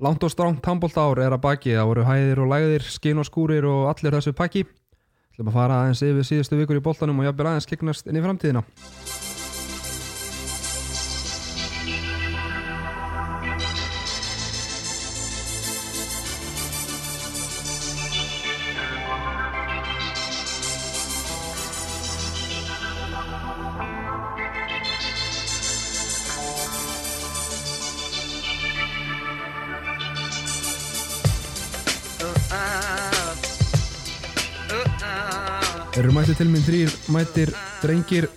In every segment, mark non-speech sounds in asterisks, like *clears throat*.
Langt og stránt handbólta ár er að baki, það voru hæðir og læðir, skinn og skúrir og allir þessu pakki. Þú ætlum að fara aðeins yfir síðustu vikur í boltanum og jafnvel aðeins kiknast inn í framtíðina. Mættir drengir,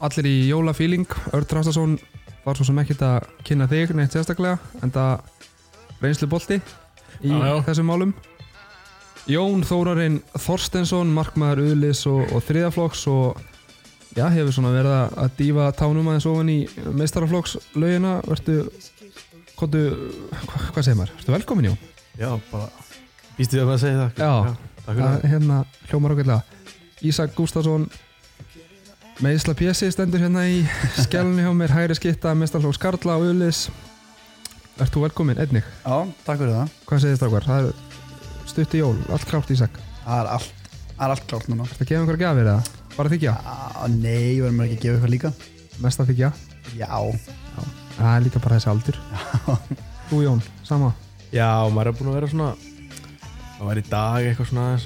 allir í jólafíling. Örd Rástason var svo sem ekkert að kynna þig neitt sérstaklega, en það reynslu bolti í Já, já. þessum málum. Jón Þórarinn Þorstensson, markmaður Uðlis og, og þriðaflokks og já, hefur svona verið að- að dýfa tánum aðeins ofan í meistaraflokks laugina. Vertu, kontu, hva, hvað segir maður? Vertu velkomin Jón? Já, bara býstu við að segja það Já. takk fyrir Það það hérna hljómar okkurlega Ísak Gústason meðisla pjessi stendur hérna í skjálunni hjá mér, hægri skitta, mestarflóks Karla og Ulis Ert þú velkomin, einnig? Já, takk fyrir það. Hvað segir þetta okkar? Það er stutt í jól, allt klárt Ísak Það er allt, það er allt klárt núna. Ertu að gefa einhverja gafir eða? Bara þykja? Ah, nei, verðum við ekki að gefa eitthvað líka? Mest að þykja? Já. Það er líka bara þessi aldur Þú Jón, sama Já, maður er búin að vera svona Það var í dag eitthvað svona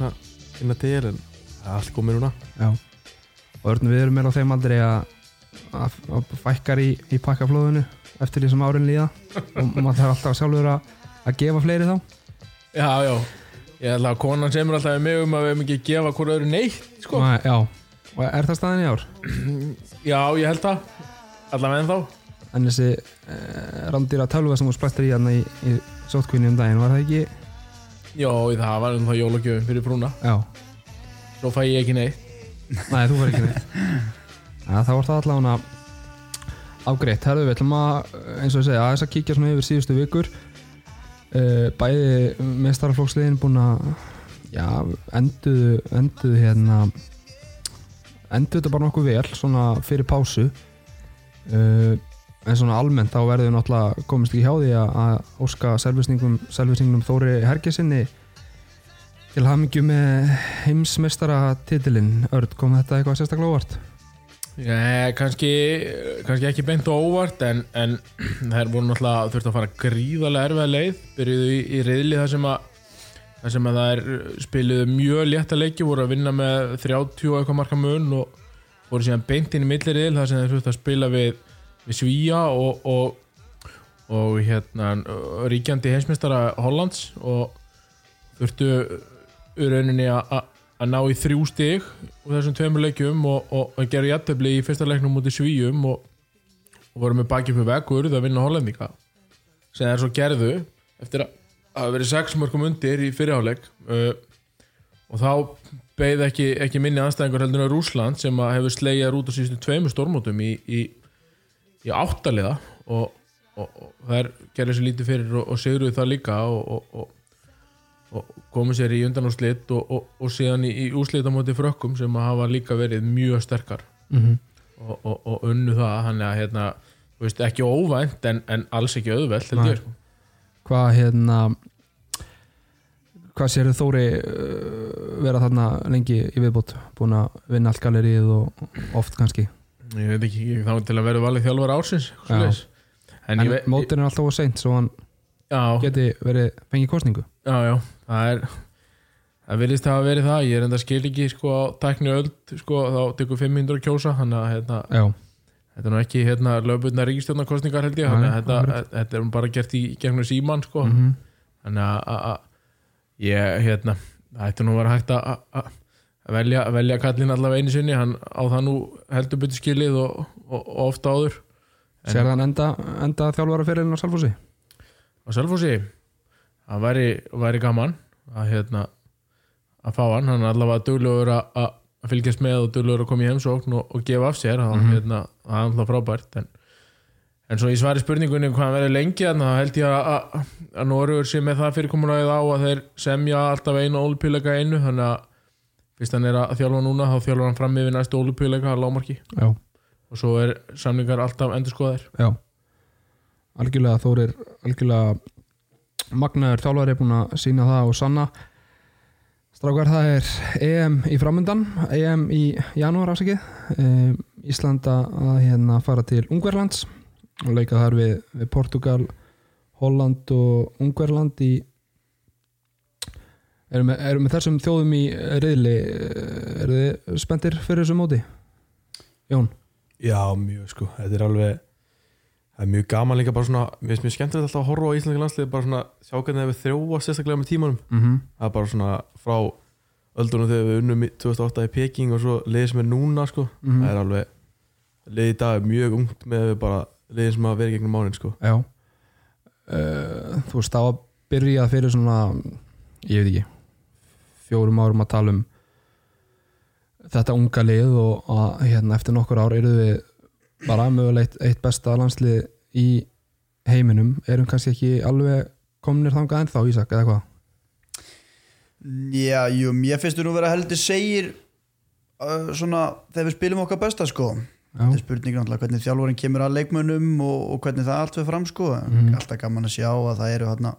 örnum við erum meira á þeim aldrei að fækkar í, í pakkaflóðinu eftir því sem árin líða. Og *laughs* maður þarf alltaf sjálfur að, að gefa fleiri þá. Já, já. Ég ætla að konan semur alltaf við mig um að við hefum ekki að gefa hvort öðru neitt sko. Nei, Já, og er það staðin í ár? *clears throat* Já, ég held það. Allavega en þá En þessi eh, randýra tölva sem þú splættir í hérna í, í sótkvinni um daginn, var það ekki? Já, það var um það jólagjöfum fyrir brúna. Já, Svo fæ ég ekki neitt nei, þú var ekki neitt. Ja, Það var það allavega afgreitt, herðu við ætlum að eins og ég segja, aðeins að kíkja svona yfir síðustu vikur. Uh, bæði meistaraflóksliðin búin að já, enduðu enduðu hérna enduðu þetta bara nokkuð vel svona fyrir pásu. Uh, en svona almennt þá verður náttúrulega komist ekki hjá því að, óska servisningum Þóri Hergesinni til hamingju með heimsmeistara titilinn Örd, kom þetta eitthvað sérstaklega óvart? Nei, kannski, kannski ekki beint og óvart en, en þær voru náttúrulega þurfti að fara gríðarlega erfiða leið byrjuðu í, í reyðli þar sem að þar sem að þær spiluðu mjög létta leiki voru að vinna með 30 og eitthvað marka mun og voru síðan beint inn í milliriðil þar sem þeir þurfti að spila við, við Svíja og, og, og hérna ríkjandi heimsmeistara Hollands og þurftu rauninni að- ná í þrjú stig úr þessum tveimur leikjum og, og, og gera jættabli í fyrsta leiknum mútið svíjum og, og voru með baki upp vekkur að vinna hollendinga sem þeir svo gerðu eftir að hafa verið sex mörgum undir í fyrirháleik uh, og þá beigð ekki, ekki minni anstæðingur heldur en Rúsland sem hefur slegið út á síðustu tveimur stormótum í, í, í áttaliða og, og, og þær gerði sér lítið fyrir og, og sigruðu það líka og, og, komið sér í undanúslit og, og, og síðan í, í úslit á móti frökkum sem hafa líka verið mjög sterkar. Mm -hmm. og, og, og unnu það hann að hérna, veist, ekki óvænt en, en alls ekki auðvelt held ég sko. Hvað hérna hvað sér Þóri uh, vera þarna lengi í viðbútt búin að vinna allt galerið og oft kannski? Ég veit ekki, ég þá til að vera valið þjálfur ársins en, en mótin er alltaf of seint svo hann já, geti verið fengið kostningu já, já, það er það virðist hafa verið það, ég er enda skil ekki sko á tækni öld, sko þá tekur 500 kjósa, hann að hérna Já, Þetta er nú ekki hérna lögbundna ríkistjórnarkostningar held ég, þannig að þetta, er bara gert í gegnum síman sko. mm þannig að- ég hérna, það ætti nú að vera hægt að velja, velja kallin allavega einu sinni, hann á það nú heldur betur skilið og, og, og ofta áður. En- sér þann enda, enda þjálfara fyrirlin á Salfossi á Selfossi það væri, væri gaman að hérna að fá hann, hann er allavega duglegur að, að fylgjast með og duglegur að koma í heimsókn og, og gefa af sér, það Mhm. hérna, það er alltaf frábært en, en svo í svari spurningunni hvað verður lengi þannig að held ég að, að, Norður sé með það fyrirkomulega á að þeir semja alltaf einu ólupíleika einu. Þannig að fyrst hann er að þjálfa núna þá þjálfa hann fram yfir næstu ólupíleika að lámarki Já, og svo er samningar alltaf endur skoðar já. Algjörlega Þórir algjörlega Magnaður þjálfari er búin að sína það og sanna Strákar, það er EM í framöndan EM í janúar ásakið um, Ísland að að, hérna fara til Ungverlands og leika þar við, við Portugal Holland og Ungverland í erum með, erum með þessum þjóðum í riðli eru þið spenntir fyrir þessu móti? Jón? Já, mjög sko, þetta er alveg það er mjög gaman líka bara svona mér finnst mjög skemmtilegt alltaf að horfa á íslenska landslið bara svona sjá hvernig það við þrjóa sérstaklega með tímanum Mm -hmm. það er bara svona frá öldunum þegar við unnum í 2008 í Peking og svo liðið sem er núna sko Mhm. það er alveg liðið í dag er mjög ungt með bara liðið sem hafa verið gegnum mánin sko Já uh, Þú veist, það var byrjað fyrir svona ég veit ekki fjórum árum að tala um þetta unga lið og að, hérna, eftir nokkur ár erum við bara mögulega eitt, besta landslið í heiminum. Erum kannski ekki alveg komnir þangað ennþá Ísak eða hvað? Já, jú, mér finnst þú nú vera heldur segir uh, svona þegar við spilum okkar besta sko. Þetta er spurning náttúrulega hvernig þjálfurinn kemur að leikmönnum og, og hvernig það allt fyrir fram sko. Mhm. alltaf gaman að sjá að það eru hérna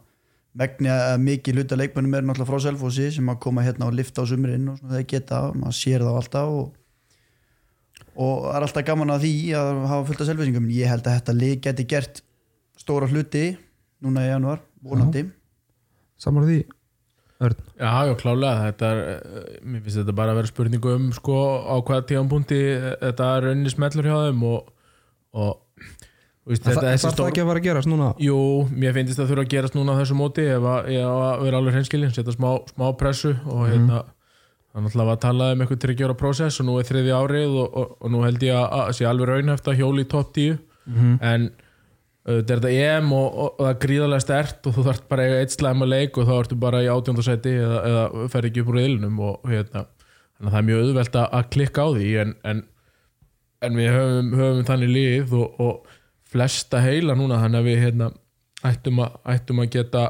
megni að mikið hluta leikmönnum er náttúrulega frá Selfossi sem að koma hérna og lifta á sumurinn og svona þeir geta, maður sér það alltaf og, og það er alltaf gaman að því að hafa fullt af selfisingum. Ég held að þetta lið geti gert stóra hluti núna í januar, vonandi. Samar því Örn? Já, já, klálega. Þetta er, eh, mér finnst þetta bara að vera spurningu um sko á hvaða tíðanbúndi þetta er rauninni smellur hjá þeim og, og veist, Það þetta það þessi þarf það stór ekki að fara að gerast núna? Jú, mér finnst þetta þurfa að gerast núna á þessu móti ef að, ef að vera alveg hreinskilin setja smá, smá pressu og hérna það náttúrulega var að tala um eitthvað tryggjóra prósess og nú er þriði árið og, og, og nú held ég að, að sé alveg raunhæft að hjóli í topp 10 Mhm. en þetta er þetta EM og, og, það er gríðarlega stert og þú þarf bara að eiga eitt slæma leik og þá ertu bara í átjóndasæti eða, eða fer ekki upp úr iðlunum og hérna, það er mjög auðvelt að, klikka á því en, en, en við höfum, höfum þannig lið og, og flesta heila núna þannig að við hérna, ættum, að, ættum að geta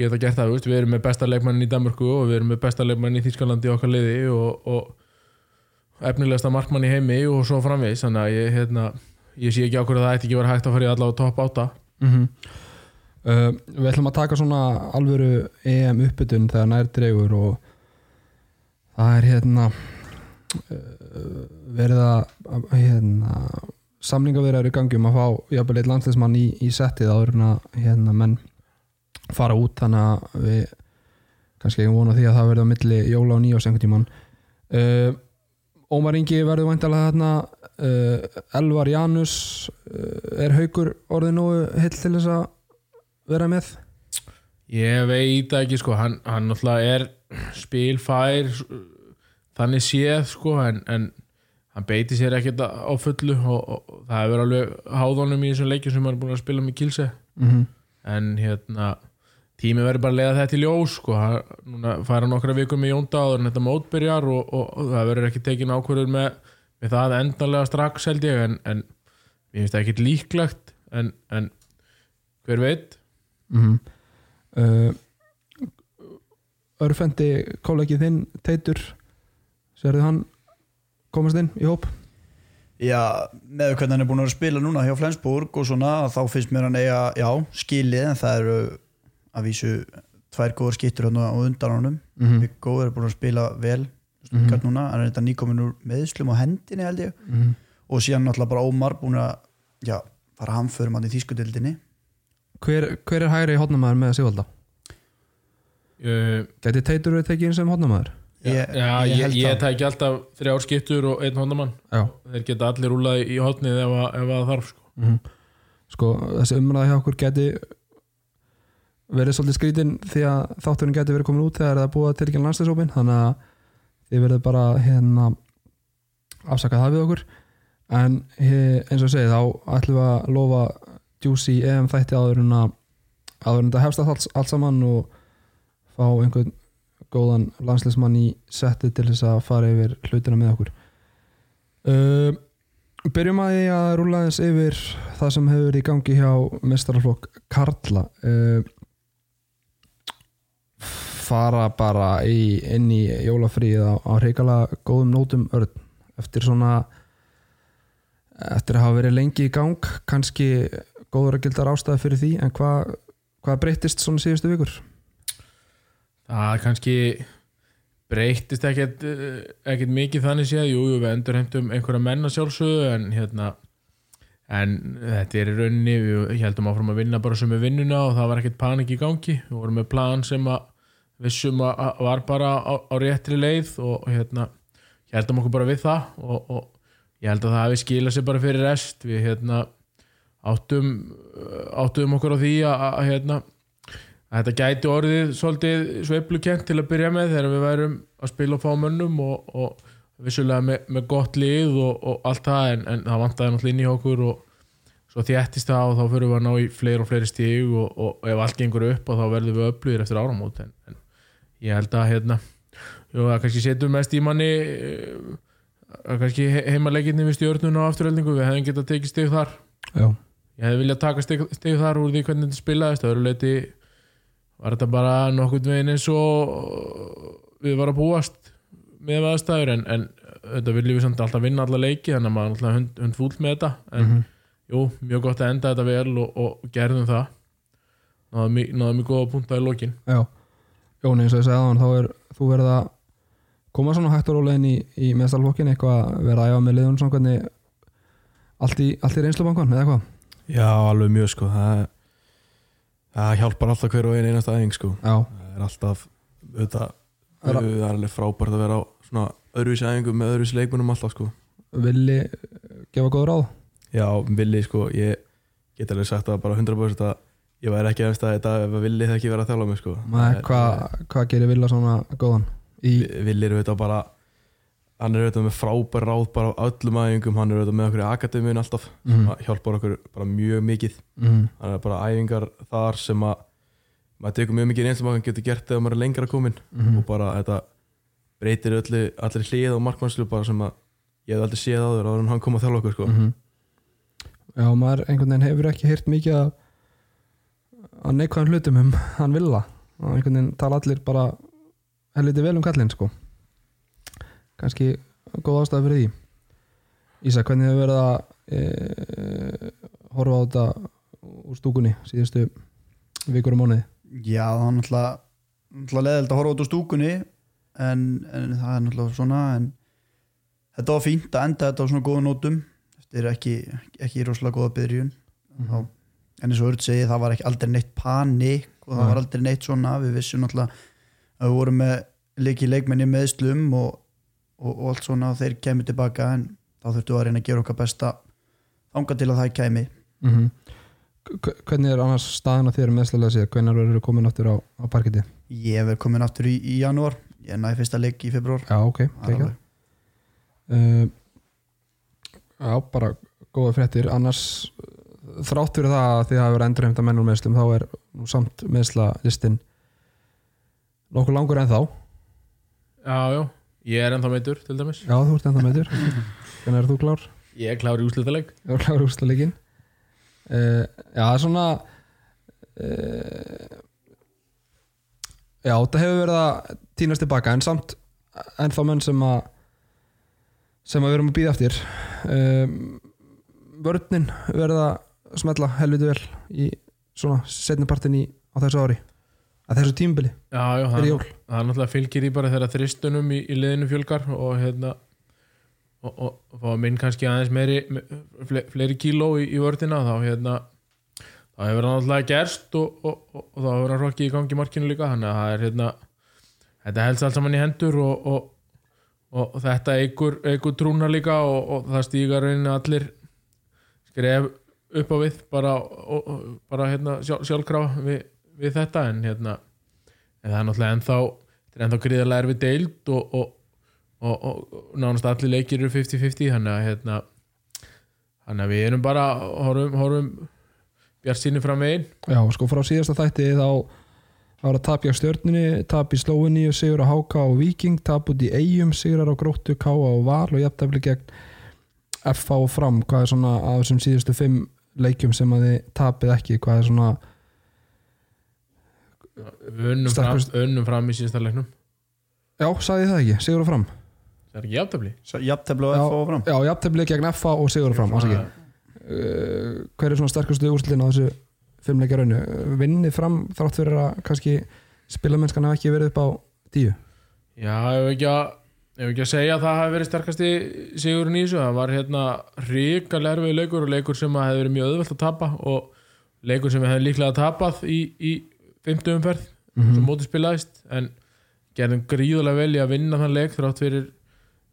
geta gert það, við erum með besta leikmannin í Danmörku og við erum með besta leikmannin í Þýskalandi okkar liði og, og efnilegasta markmann í heimi og svo framvegis, þannig að ég, hérna, ég sé ekki á hverju það ætti ekki að vera hægt að fara í allavega topp átta. Mm uh, Við ætlum að taka svona alvöru EM uppbytun þegar nær dregur og það er hérna uh, verið að að, hérna, samningavirðar í gangi um að fá jafnvel eitt landsleismann í, í settið áður en að hérna, menn fara út þannig að við kannski ekki vona því að það verði á milli jóla og nýjás einhvern tímann. Uh, Ómar Ingi verður væntalega þarna uh, Elvar Janus uh, er haukur orðið nú heill til þess að vera með? Ég veit ekki sko, hann, hann náttúrulega er spilfær þannig séð sko en, en hann beiti sér ekkert á fullu og, og það hefur alveg háðunum í þessum leikjum sem hann er búin að spila með kilse mm -hmm. en hérna tími verður bara að leiða þetta í ljós sko, hann, núna færa nokkra vikur með Jónda áður en þetta mótbyrjar og, og, og það verður ekki tekin ákvörður með, með það endanlega strax held ég en, en ég finnst það ekkert líklegt en, en hver veit? Mm uh, Örfendi kollegið þinn Teitur sérðu hann komast inn í hóp? Já, með hvernig hann er búin að spila núna hjá Flensburg og svona, þá finnst mér hann eiga, já, skilið, en það eru að vísu tvær góður skittur hann á undan honum. mm -hmm. Viggo er búin að spila vel, Stuttgart núna, hann er þetta nýkomin úr meðslum á hendinni held ég, Mhm. og síðan náttúrulega bara Ómar búin að, já, fara hamförum hann í þýskudildinni. hver, hver er hægri hótnamaður með Sigvalda? uh, Gæti Teitur verið tekið inn sem hótnamaður? Ég, Já, ég, held ég, það. tæki alltaf þrjár skiptur og einn hondamann Já þeir geta allir rúlað í hotnið ef, að- ef að þarf sko. mm Sko, þessi umræða hjá okkur geti verið svolítið skrítin því að þátturinn geti verið komin út þegar það er búið að tilkynna landstæðsópin þannig að þið verður bara hérna afsaka það við okkur. En eins og ég segi þá ætlum við að lofa Juicy EM þætti áður en að áður en þetta hefst allt, allt saman og fá einhvern góðan landsleismann í setti til þess að fara yfir hlutina með okkur. Uh, Byrjum að því að rúla þess yfir það sem hefur í gangi hjá mestaraflokk Karla. Uh, fara bara í, inn í jólafríð á, á reykala góðum nótum örn. Eftir svona eftir að hafa verið lengi í gang kannski góður að gildar ástæði fyrir því en hvað hvað breyttist svona síðustu vikur? það kannski breytist ekkert eh, ekkert mikið þannig séð, jú, jú, við endurheimtum einhverja menna sjálfsögðu en hérna en þetta er í rauninni við heldum áfram að vinna bara sem við vinnuna og það var ekkert panik í gangi. Við vorum með plan sem að vissum að að var bara á, á réttri leið og hérna heldum okkur bara við það og, og ég held að það hafi skilað sér bara fyrir rest. Við hérna áttum áttum okkur á því að, að hérna að þetta gæti orðið svolítið sveiflukent til að byrja með þegar við værum að spila og fá mönnum og, og vissulega með, með gott lið og, og allt það en, en það vantaði náttúrulega inn í okkur og svo þéttist það og þá fyrir við að ná í fleiri og fleiri stíg og, og ef allt gengur upp og þá verðum við öflugir eftir áramót en, en ég held að hérna jú, að kannski setjum mest í manni eh, að kannski heimaleginni við stjórnuna og afturöldingu við hefðum getað tekið stíg þar. Já, ég hefði viljað taka stig, stig þar úr því hvernig þetta spilaðist. Öðru leiti var þetta bara nokkurn veginn eins og við varum að búast með aðstæður en, en þetta viljum við samt alltaf vinna alla leiki þannig að maður alltaf hund, hund fúll með þetta. En Mhm. jú, mjög gott að enda þetta vel og, og gerðum það. Náðum mjög, góða punta í lokin. Já Jón, eins og ég segði aðan, þá er þú verið að koma svona hægt og rólegin í, í meðstalflokkin, eitthvað að vera að æfa með liðun svona hvernig allt í, allt í reynslubankon eða hvað? Já, alveg mjög sko það, það hjálpar alltaf hver og einn einasta æfing sko. Já, það er alltaf þetta, Það er- alveg frábært að vera á svona öðruvísi æfingum með öðruvísi leikmunum alltaf sko. Villi gefa góð ráð? Já, villi sko, ég get alveg sagt það bara 100% að ég væri ekki eftir að þetta að villi það ekki vera að þjála mig sko. Hvað hva gerir Villa svona góðan? Í, Villi er auðvitað bara hann er auðvitað með frábær ráð bara á öllum æfingum, hann er auðvitað með okkur í akademiun alltaf, mm, það hjálpar okkur bara mjög mikið, mm, hann er bara æfingar þar sem að maður tekur mjög mikið eins og maður getur gert þegar maður er lengra komin mm, og bara þetta breytir öllu, allir hlið og markmannslu bara sem að ég hef aldrei séð áður áður en hann kom að þjála okkur sko. mm Já, maður einhvern veginn hefur ekki heyrt mikið að að neikvæðan hlutum um hann Villa. Og einhvern veginn tala allir bara helviti vel um kallinn sko. Kannski góð ástæða fyrir því. Ísa, hvernig hefur verið að e, horfa á þetta úr stúkunni síðustu vikur og mánuði? Já, það er náttúrulega, náttúrulega leðild að horfa út úr stúkunni en, en það er náttúrulega svona en þetta var fínt að enda þetta á svona góða nótum þetta er ekki, ekki rosalega góða byrjun. Þá, en eins og Örd segi það var ekki aldrei neitt panik og það var aldrei neitt svona. Við vissum náttúrulega að við vorum með leiki leikmenni meðslum og, og, og allt svona og þeir kemur tilbaka en þá þurftum við að reyna að gera okkar besta þanga til að það kæmi. Mm Hvernig er annars staðan á þér meðslega sér, hvernig eru komin aftur á, á parkiti? ég verð komin aftur í, í janúar. Ég næði fyrsta leik í februar Já, ok, ekki uh, Já, bara góða fréttir. Annars þrátt fyrir það að þið hafa verið endur heimta mennur meðslum þá er samt meðsla listin nokkuð langur en þá. Já, já, ég er ennþá meitur til dæmis. Já, þú ert enda meðtur *laughs* Hvernig er þú klár? ég er klár í úslitaleg Ég var klár úrstæðleikin uh, Já, það er svona uh, Já, þetta hefur verið að týnast tilbaka en samt ennþá menn sem að sem að við erum að býða eftir. Um, vörninn verið að smetla helviti vel í svona setnipartin í á þessu ári. Að þessu tímbili já, já, það, það náttúrulega fylgir í bara þegar þristunum í, í liðinu fjölgar og hérna og, og, og fá minn kannski aðeins meiri me- fle, fleiri kíló í, í vördina þá hérna þá hefur hann náttúrulega gerst og, og, og, og þá hefur hann rokkið í gangi markinu líka þannig að það er hérna þetta helst allt saman í hendur og, og, og, og þetta eigur, eigur trúna líka og, og það stígar rauninni allir skref upp á við bara, og, og, bara hérna, sjálf, sjálfkrafa við, við þetta en hérna en það er náttúrulega ennþá er ennþá gríðarlega erfið deild og, og, nánast allir leikir eru 50-50 þannig að hérna við erum bara horfum, horfum bjart síni fram megin. Já, sko frá síðasta þætti þá var að tapja stjörnunni, tap í slóinni og sigur á Háka og Viking, tap út í eigum sigrar á Gróttu, Káa og Val og jafntefli gegn FH og Fram. Hvað er svona af þessum síðustu fimm leikjum sem að þið tapið ekki hvað er svona, unnum fram, Sterkust- unnum fram í síðasta leiknum. Já, sagði ég það ekki, sigur á Fram? Það er ekki jafntöfli jafntefli og. F og fram. Já, jafntefli gegn FH og sigur á Fram ásaki. Uh, hver er svona sterkustu úrslitin á þessu fimmleikja rauninu, vinnið fram þrátt fyrir að kannski spilamennskan hafa ekki verið upp á tíu? Já, ef ekki að ef ekki að segja að það hafi verið sterkasti sigurinn í þessu, það var hérna ríkalega erfið leikur og leikur sem að hefði verið mjög öðvöld að tapa og leikur sem hefði líklega tapað í, í 50 umferð sem móti spilaðist. En gerðum gríðulega vel í að vinna þann leik þrátt fyrir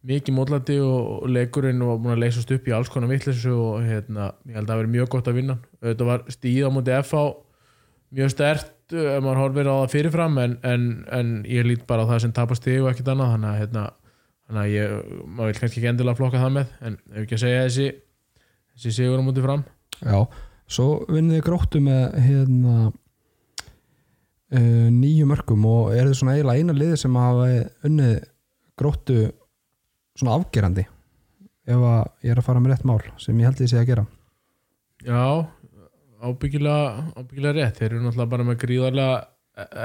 mikið mótlandi og, og leikurinn og búin að leysast upp í alls konar vitleysu og hérna, ég held að það verið mjög gott að vinna. Þetta var stíð á móti FH mjög stert ef maður horfir á það fyrirfram en, en, en ég lít bara á það sem tapast stíð og ekkert annað. Þannig að, hérna, þannig að ég, maður vil kannski ekki endilega flokka það með en ef ekki að segja þessi þessi sigur á móti fram. Já, svo vinnið gróttu með hérna uh, nýju mörgum og er þið svona eiginlega eina liði sem hafa unnið gróttu svona afgerandi ef að ég er að fara með rétt mál sem ég held ég sé að gera. Já, ábyggilega, ábyggilega rétt. Þeir eru náttúrulega bara með gríðarlega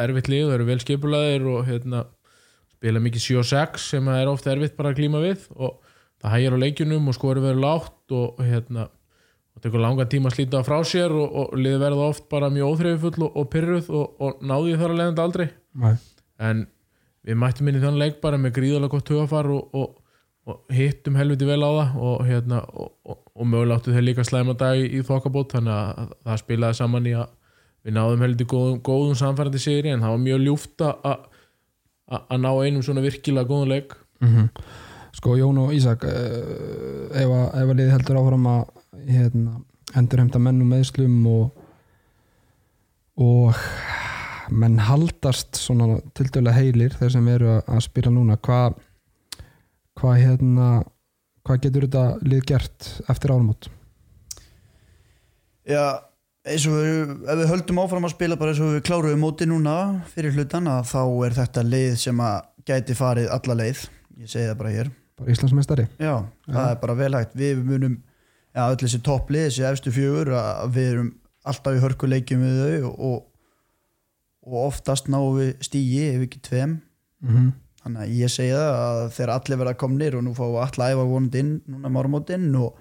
erfitt lið, þeir eru vel skipulaðir og hérna, spila mikið 7-6 sem er ofta erfitt bara að klíma við og það hægir á leikjunum og skori verður lágt og hérna og tekur langan tíma að slíta frá sér og, og liði verða oft bara mjög óþreifull og, og pyrruð og, og náði þar að leiðandi aldrei Nei. en við mættum inn í þann leik bara með gríðarlega gott hugafar og, og, og hittum helviti vel á það og, hérna, og, og, og mögulega áttu þeir líka slæma dag í, í þokkabót þannig að það spilaði saman í að við náðum helviti góðum, góðum samfærandi sigri en það var mjög ljúft að að- ná einum svona virkilega góðum leik. Mm Sko Jón og Ísak uh, ef, að, liði heldur áfram að hérna, endur heimta menn og meðslum og og menn haldast svona tildölu heilir þeir sem eru að, spila núna hvað hvað hérna hvað getur þetta lið gert eftir áramót? Já, eins og við, við höldum áfram að spila bara eins og við kláruðum móti núna fyrir hlutan að þá er þetta leið sem að gæti farið alla leið. Ég segi það bara hér. Bara Íslandsmeistari. Já, það er bara vel hægt. Við munum, já, öll þessi topplið þessi efstu fjögur, að við erum alltaf í hörkuleikjum við þau og, og oftast náum við stígi ef ekki tveim. Mm -hmm. þannig að ég segi það að þegar allir verða komnir og nú fáum við allir æfa vonandi inn núna mármótinn og,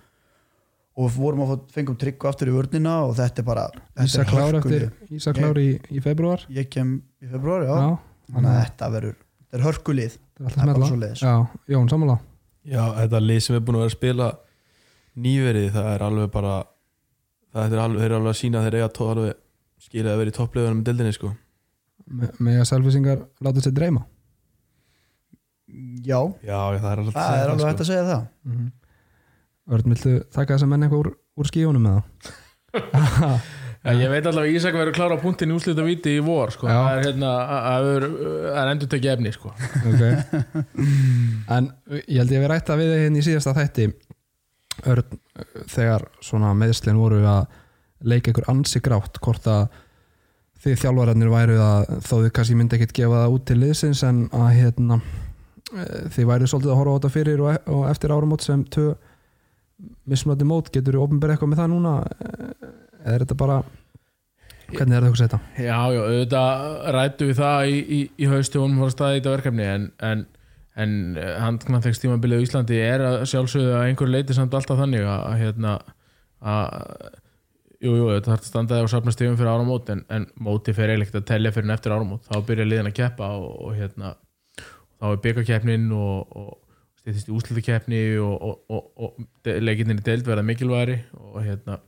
og við vorum að fá, fengum tryggu aftur í vörnina og þetta er bara þetta Ísa er klár hörkulið. eftir Ísa klár í, í februar ég kem í februar, já, Já, þannig að þetta verður þetta er hörkulið, það er er bara smetla svoleiðis. Já, Jón, sammála. Já, þetta lið sem er búin að vera að spila nýverið, það er alveg bara það er alveg, þeir eru alveg að sína þeir eiga tó, alveg skilja að vera í topplegunum með deildinni sko. Me, með að selfisingar láta sér dreyma. Já, Já, það er alveg það er alveg hægt að segja það. Mm -hmm. Örn, viltu taka þessa menn eitthvað úr, úr skíunum með það? Já, ég veit allavega að Ísak verður klára á punktin í úslita viti í vor sko. Það er, hérna, að- að er endur tekið efni sko. ok en ég held ég að við rætta við þig hérna í síðasta þætti Örn, þegar meðslinn voru að leika ykkur ansi grátt hvort að þið þjálfararnir væru að þó þið kannski myndi ekkert gefa það út til liðsins en að hérna eh, þið væru svolítið að horfa á þetta fyrir og, og eftir áramót sem tvö mismunandi mót, getur þú ofnbæri eitthvað með það núna eða er þetta bara hvernig er það að þetta? Já, já, auðvitað rættu við það í, í, í haustu og hún fór að staða í þetta verkefni en, en, en handknarþegst tímabilið á Íslandi er að sjálfsögðu að einhver leiti samt alltaf þannig að, hérna að jú, jú, þetta þarf að standa það á safna stífum fyrir áramót en, en móti fer ekkert að telja fyrir en eftir áramót þá byrja liðin að keppa og, og hérna þá er byggakeppnin og, og stýttist í úslitakeppni og, og, og, og leikinni í deild verða mikilværi og hérna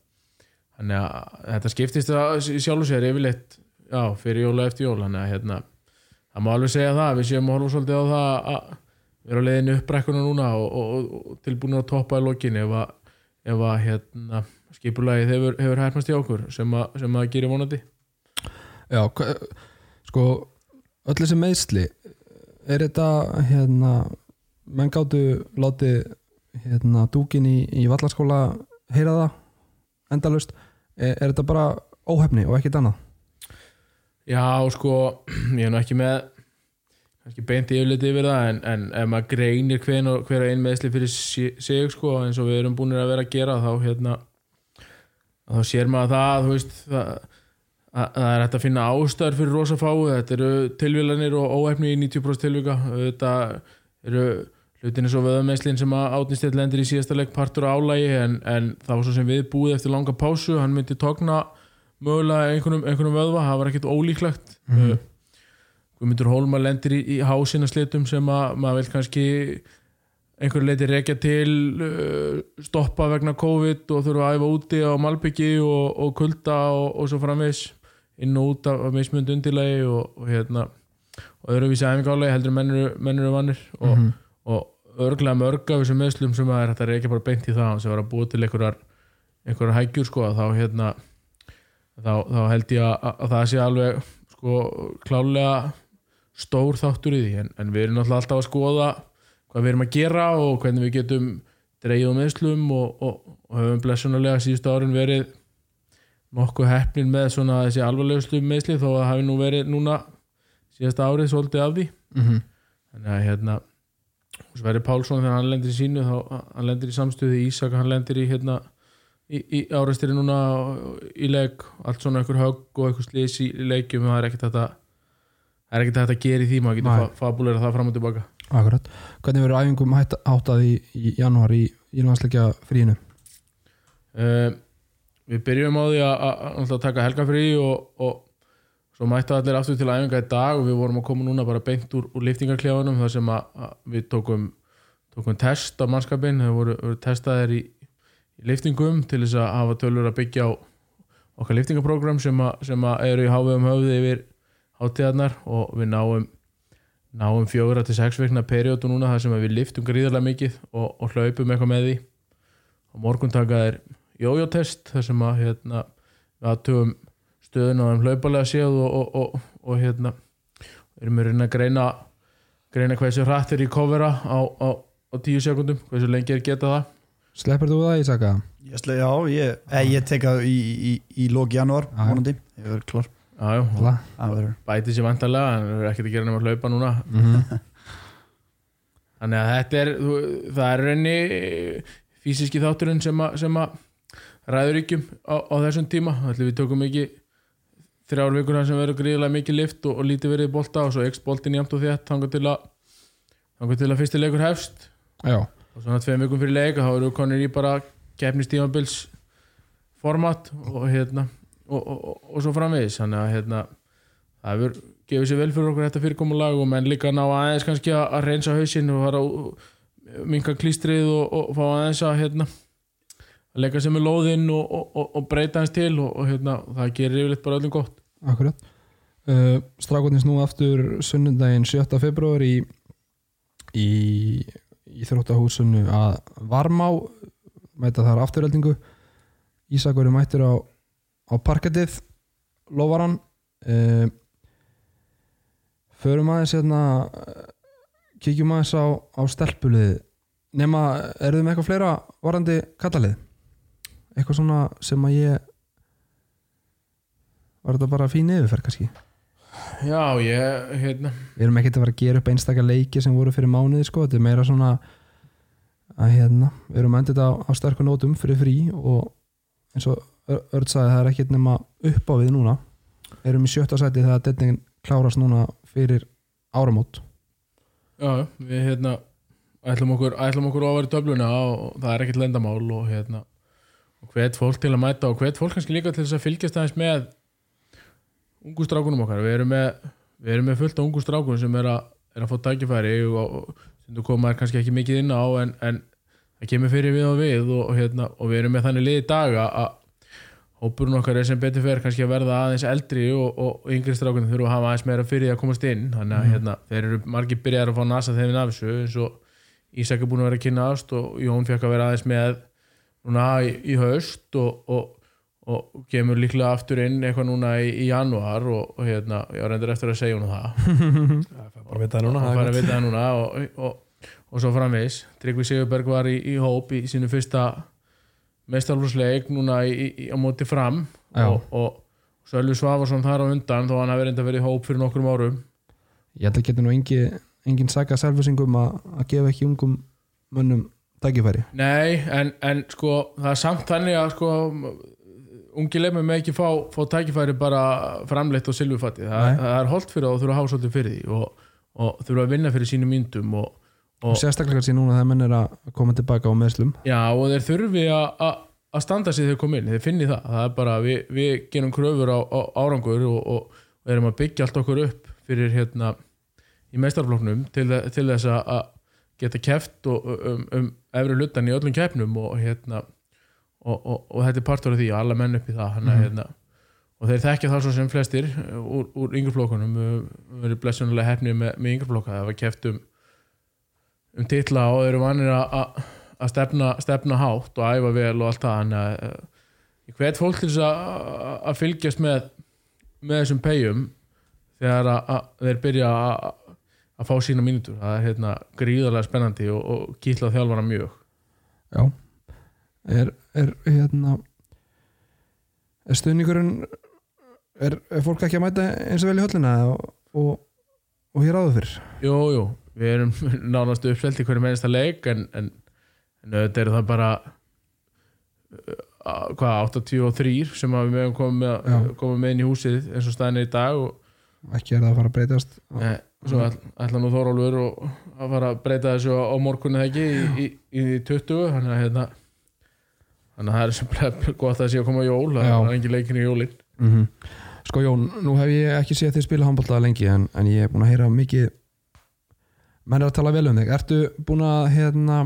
þannig að þetta skiptist það í sjálfu sér yfirleitt já, fyrir jól og eftir jól þannig að hérna, það má alveg segja það við séum að horfa svolítið á það að vera á leiðinu uppbrekkuna núna og, og, og tilbúin að toppa í lokin ef að, ef að hérna, skipulagið hefur, hefur hermast í okkur sem að, sem að gerir vonandi. Já, sko öll þessi meðsli er þetta hérna menn gáttu látið hérna dúkin í, í vallarskóla heyra það endalaust. Er, er þetta bara óhefni og ekkert annað? Já, sko, *clears throat* ég er nú ekki með kannski beint yfirleiti yfir það en, en ef maður greinir hver, hver og ein meðsli fyrir sig sko, eins og við erum búin að vera að gera þá hérna þá sér maður það, veist það, að, að það er hægt að finna ástæður fyrir rosa fáu, þetta eru tilvílanir og óhefni í 90% tilvíka þetta eru hlutin eins og vöðameðslin sem að átnistið lendir í síðasta leik partur á álægi en, en það var svo sem við búið eftir langa pásu, hann myndi tókna mögulega einhvernum, einhvernum vöðva, það var ekkert ólíklegt. Mm Mhm. Guðmundur Hólmar lendir í, í hásina slitum sem að maður vil kannski einhverju leiti rekja til uh, stoppa vegna COVID og þurfa að æfa úti á Malbyggi og, og kulda og, og svo framvegs inn og út af mismund undilegi og, og hérna og öðruvísi æfingálega heldur en menn eru, menn eru vannir. Og, Mhm. og örglega mörg af þessum meðslum sem að er hægt að reykja bara beint í það sem var að búa til einhverjar, einhverjar hægjur sko þá hérna þá, þá held ég að, að það sé alveg sko klálega stór þáttur í því en, en við erum alltaf að skoða hvað við erum að gera og hvernig við getum á meðslum og, og, og höfum blessunarlega síðustu árin verið nokkuð heppnin með svona þessi alvarlegustu meðsli þó að það hafi nú verið núna síðasta árið svolítið af því Mhm. þannig að hérna Sverri Pálsson þegar hann lendir í sínu þá hann lendir í samstöðu Ísak hann lendir í hérna í, í áreistri núna í leik allt svona einhver högg og einhver slís í leikjum það er ekkert þetta það er ekkert þetta að gera í því maður getur fa fabulera það fram og tilbaka Akkurat. Hvernig verður æfingum hætt, háttað í, í janúar í, í landsleikja fríinu? uh, við byrjum á því að, að, að, að taka helgafrí og, og svo mættu allir aftur til æfinga í dag og við vorum að koma núna bara beint úr, úr liftingarklefanum þar sem að, að við tókum tókum test á mannskapin það voru, voru testaðir í, í liftingum til þess að hafa tölur að byggja á okkar liftingaprógram sem, að, sem að eru í hávegum höfði yfir hátíðarnar og við náum náum fjögra til sex vikna periodu núna þar sem við liftum gríðarlega mikið og, og hlaupum eitthvað með því. Og morgun taka er jójótest þar sem að hérna, við aðtugum stöðun á þeim hlaupalega séð og, og, og, og hérna erum við að reyna að greina greina hversu hratt er í kofera á, á, á tíu sekundum, hversu lengi er geta það Sleppur þú það Ísaka? Ég, sle- já, ég, eh, ég tek það í, í, í lóki janúar Já, já. vonandi, ég verður klár Já, já, og Alla? Það verður bæti sér vantarlega en það er ekkert að gera nema að hlaupa núna Mhm. *laughs* þannig að þetta er þú- það er reyni fysiski þátturinn sem að, sem að ræður ykkur á, á þessum tíma ætli við tökum ekki þrjár vikur þar sem verður gríðilega mikið lift og, og lítið verið í bolta og svo ekst boltin jæmt og þétt þangar til að þangar til að fyrsti leikur hefst. Já, og svona tveim vikum fyrir leik þá eru konir í bara keppnistímabils format og hérna og, og, og, svo framvegis. Þannig að hérna það hefur gefið sér vel fyrir okkur þetta fyrirkomulag og menn líka ná aðeins kannski að, að reynsa hausinn og fara að minka klístrið og, og fá aðeins að hérna að leika sem er lóðinn og, og, og, og breyta hans til og, og hérna það gerir yfirleitt bara öllum gott akkurat. Uh, Strákotnins nú aftur sunnundaginn 7. februar í í, í þróttahúsinu að Varmá mæta þar afturöldingu Ísak verður mættur á, á parkettið lofaran uh, förum aðeins hérna eh, kíkjum aðeins á, á stelpulið. Nema, eru þið með eitthvað fleira varandi kattalið eitthvað svona sem að ég var þetta bara fín yfirferð kannski? Já, ég, hérna. Við erum ekkert að fara að gera upp einstakar leiki sem voru fyrir mánuði sko, þetta er meira svona að hérna, við erum endið á, á sterkur nótum fyrir frí og eins og Ör- Örd sagði það er ekkert nema upp á við núna. Erum í sjötta sæti þegar deadlingin klárast núna fyrir áramót. Já, við hérna ætlum okkur, ætlum okkur ofar í töfluna og það er ekkert lendamál og hérna og hvet fólk til að mæta og hvet fólk kannski líka til þess að fylgjast aðeins með ungu strákunum okkar. Við erum með, við erum með fullt af ungu strákunum sem er að, er að fá tækifæri og, þú koma kannski ekki mikið inn á en, en það kemur fyrir við og við og, hérna, og við erum með þannig liði dag að- hópurinn okkar er sem betur fer kannski að verða aðeins eldri og, og, yngri strákunum þurfa að hafa aðeins meira fyrir því að komast inn. Þannig að hérna, þeir eru margir byrjar að fá nasa af þessu eins og Ísak er búin að vera að kynnast og Jón fekk að vera aðeins með núna í, í haust og, og, og kemur líklega aftur inn eitthvað núna í, í janúar og, og hérna, ég var endur eftir að segja hún það. *laughs* Bara veit það núna og er gott. vita það núna og, og, og svo framvegis. Tryggvi Sigurberg var í, í hóp í sínu fyrsta meistarlúsleik núna í, í, á móti fram. Og, og Sölvi Svavarsson þar á undan þó hann hafi reynda verið í hóp fyrir nokkrum árum. Ég held að geta nú engi, engin saga selvfisingum að, að gefa ekki ungum mönnum tækifæri. Nei, en, en sko það er samt þannig að sko ungi leifum með ekki fá, fá tækifæri bara framleitt á silfufatti það, það er holdt fyrir það og þurfa að hafa svolítið fyrir því og, og þurfa að vinna fyrir sínum myndum og, og og sérstaklega kannski núna þegar menn er að koma tilbaka á meðslum Já, og þeir þurfi að- standa sig þegar þeir kom inn, þeir finni það. Það er bara, við, við gerum kröfur á, á árangur og, og, og erum að byggja allt okkur upp fyrir hérna í meistarfloknum til, til þess að geta keft og, um, um efri lutan í öllum keppnum og hérna og, og, og þetta er partur af því og alla menn upp í það hana, Mhm. hérna, og þeir þekkja það svo sem flestir úr, úr yngreflokkunum við verðum blessunulega hefnið með, með yngreflokka það var keft um um titla og þeir eru vanir að- stefna, stefna hátt og æfa vel og allt það þannig að eh, ég hvet fólk til þess að fylgjast með með þessum pegjum þegar þeir byrja að, fá sína mínútur. Það er hérna gríðarlega spennandi og, og kýtla þjálfara mjög. Já. Er, er hérna Er stuðningurinn er, er fólk ekki að mæta eins og vel í höllina og, og, og hér áður fyrr? Jú, jú, við erum *laughs* nánast uppselt í hverju mennsta leik en, en, en auðvitað eru það bara uh, hvað, 83 sem við meðum koma með, inn í húsið eins og staðin er í dag og ekki er það að fara að breytast. Eh, svo ætla nú Þórólfur og að fara að breyta þessu á, morgunni eða ekki í, í, í 20 þannig að hérna þannig að það er sem *laughs* gott að það sé að koma jól það er engin leikin í jólin. Mm Sko Jón, nú hef ég ekki séð þið spila handbólta lengi en, en ég er búin að heyra mikið menn er að tala vel um þig. Ertu búin að hérna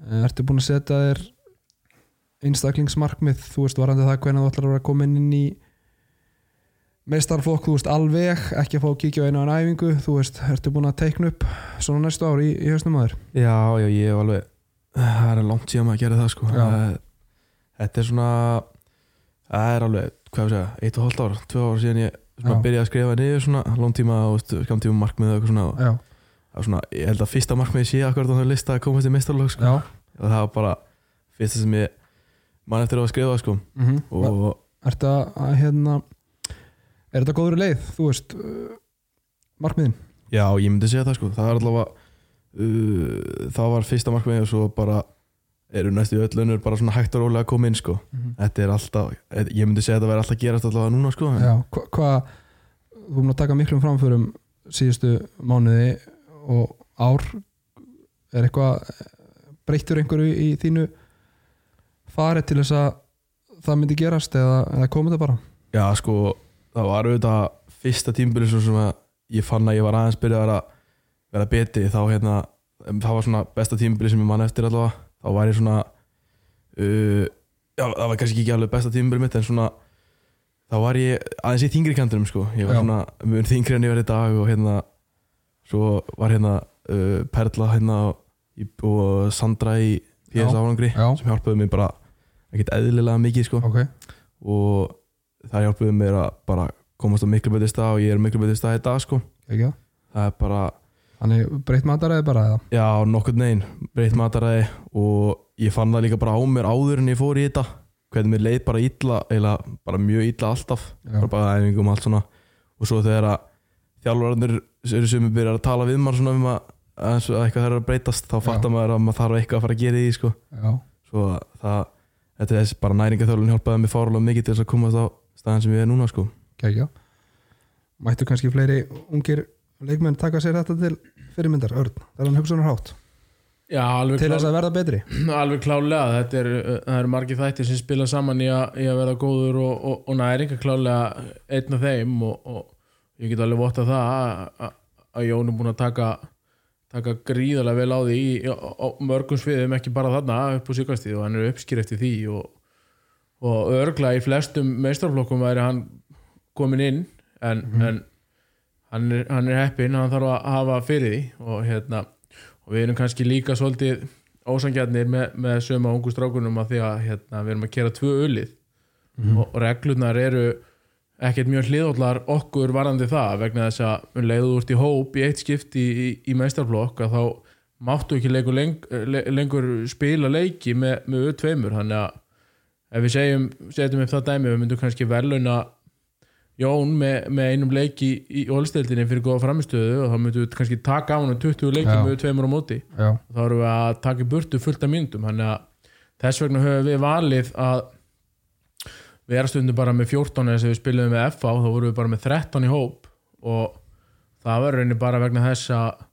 eh, Ertu búin að setja þér einstaklingsmarkmið? Þú veist varandi það hvernig þú ætlar að vera komin inn í meistarflokk, þú veist alveg ekki að fá að kíkja á einu á en æfingu þú veist, ertu búin að teikna upp svona næstu ár í, í hausnum aður Já, já, ég hef alveg það er langt síðan maður að gera það sko. Já. Það- Þetta er svona það er alveg, hvað ég segja, eitt og hálft ár tvö ár síðan ég svona byrjaði að skrifa niður svona langtíma og skamtíma markmið og eitthvað svona, og var svona ég held að fyrsta markmið sé akkurat á það lista að komast í meistarlög sko. já. Og það var bara fyrsta sem ég mann eftir að skrifa sko. Mm og Ertu að, að hérna er þetta góður leið, þú veist uh, markmiðin? já, ég myndi segja það sko. Það er allavega uh, það var fyrsta markmið og svo bara eru næstu öll önnur bara svona hægt og rólega að koma inn sko. Þetta er alltaf, ég myndi segja að þetta væri alltaf gerast allavega núna sko Já, hva- hvað þú erum að taka miklum framförum síðustu mánuði og ár. Er eitthvað breyttur einhverju í þínu farið til þess að það myndi gerast eða, eða komið það bara? Já, sko, það var auðvitað fyrsta tímbili svo sem ég fann að ég var aðeins byrjað að vera betri þá hérna, það var svona besta tímbili sem ég mann eftir allavega. Þá var ég svona uh, já, það var kannski ekki alveg besta tímbili mitt en svona þá var ég aðeins í þingri kantunum sko. Ég var Já. svona mun þingri en ég var í dag og hérna svo var hérna uh, Perla hérna og, og Sandra í PS árangri sem hjálpaði mér bara ekkert eðlilega mikið sko. Ok, og það hjálpuði mér að bara komast á miklu betri stað og ég er miklu betri stað í dag sko. Ekki það er bara, Þannig breytt mataræði bara eða já, nokkurn veginn breytt mataræði og ég fann það líka bara á mér áður en ég fór í þetta hvernig mér leið bara illa eða bara mjög illa alltaf Já. bara bara æfingum og allt svona og svo þegar að þjálfararnir eru sem byrjar að tala við maður svona um að, að að eitthvað þarf að breytast þá fattar maður að maður þarf eitthvað að fara að gera í því sko. Svo það, þetta er þessi bara næringaþjálfun hjálpaði mér fárlega mikið til þess að komast á staðan sem ég er núna sko. kækja Mættu kannski fleiri ungir leikmenn taka sér þetta til fyrirmyndar, Örn, það er hann hugsunar hátt Já, alveg til klár- þess að verða betri. *clears throat* Alveg klálega, þetta er, það eru margir þættir sem spila saman í, a, í að verða góður og, og, og næring klálega einn af þeim og, og ég get alveg votta það að- Jón er búin að taka taka gríðarlega vel á því í, á, mörgum sviðum, ekki bara þarna upp á síkastíð og hann er uppskýr eftir því og, og örgla í flestum meistarflokkum væri hann komin inn en, en hann er, hann er heppinn, hann þarf að hafa fyrir því og hérna og við erum kannski líka svolítið ósangjarnir með, með söma ungu strákunum að því að hérna, við erum að kera tvö ullið og, og reglurnar eru ekkert mjög hliðallar okkur varandi það vegna þess að um leiðu úr í hóp í eitt skipti í, í, í meistarflokk að þá máttu ekki lengur, leng, le, lengur spila leiki með, með tveimur. Þannig að ef við segjum, setjum upp það dæmi við myndum kannski verðlauna Jón með, með einum leiki í ólsteldinni fyrir góða framistöðu og þá myndum við kannski taka á hann 20 leiki Já. með tveimur á móti. Já, þá erum við að taka í burtu fullt af myndum. Þannig að þess vegna höfum við valið að við erum stundum bara með 14 eins og við spilum með FA þá vorum við bara með 13 í hóp. Og það var rauninni bara vegna þess að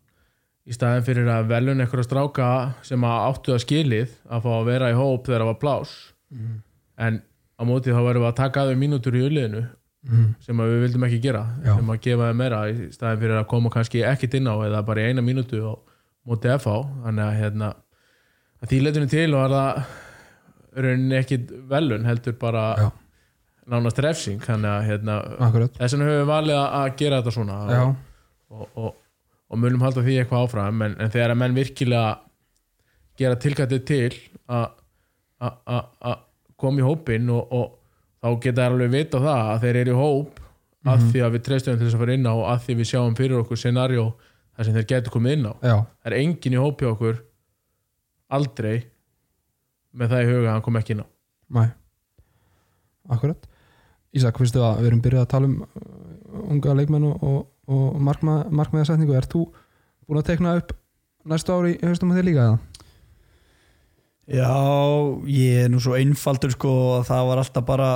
í staðin fyrir að velun einhverja stráka sem að áttu að skilið að fá að vera í hóp þegar það var plás en á móti þá verðum við að taka aðeins mínútur í uliðinu mm. sem við vildum ekki gera Já. sem að gefa þeim meira í staðin fyrir að koma kannski ekkit inn á eða bara í eina mínútu á móti FH þannig að hérna að því letunum til var það rauninni ekkit velun heldur bara Já. nánast refsing þannig að hérna þess vegna höfum við valið að- gera þetta svona já, og, og, og munum halda því eitthvað áfram en, en þegar að menn virkilega gera tilkættið til að koma í hópinn og, og þá geta þær alveg vita það að þeir eru í hóp að Mhm. því að við treystum til þess að fara inn á og að því við sjáum fyrir okkur scenarjó þar sem þeir getur komið inn á. Já, það er engin í hóp hjá okkur aldrei með það í huga að hann kom ekki inn á. Mæ akkurat. Ísak, finnstu að við erum byrjað að tala um uh, unga leikmenn og, og, og markma, markmiðarsetningu er þú búin að tekna upp næstu ári í haustum að þið líka eða? Já, ég er nú svo einfaldur sko að það var alltaf bara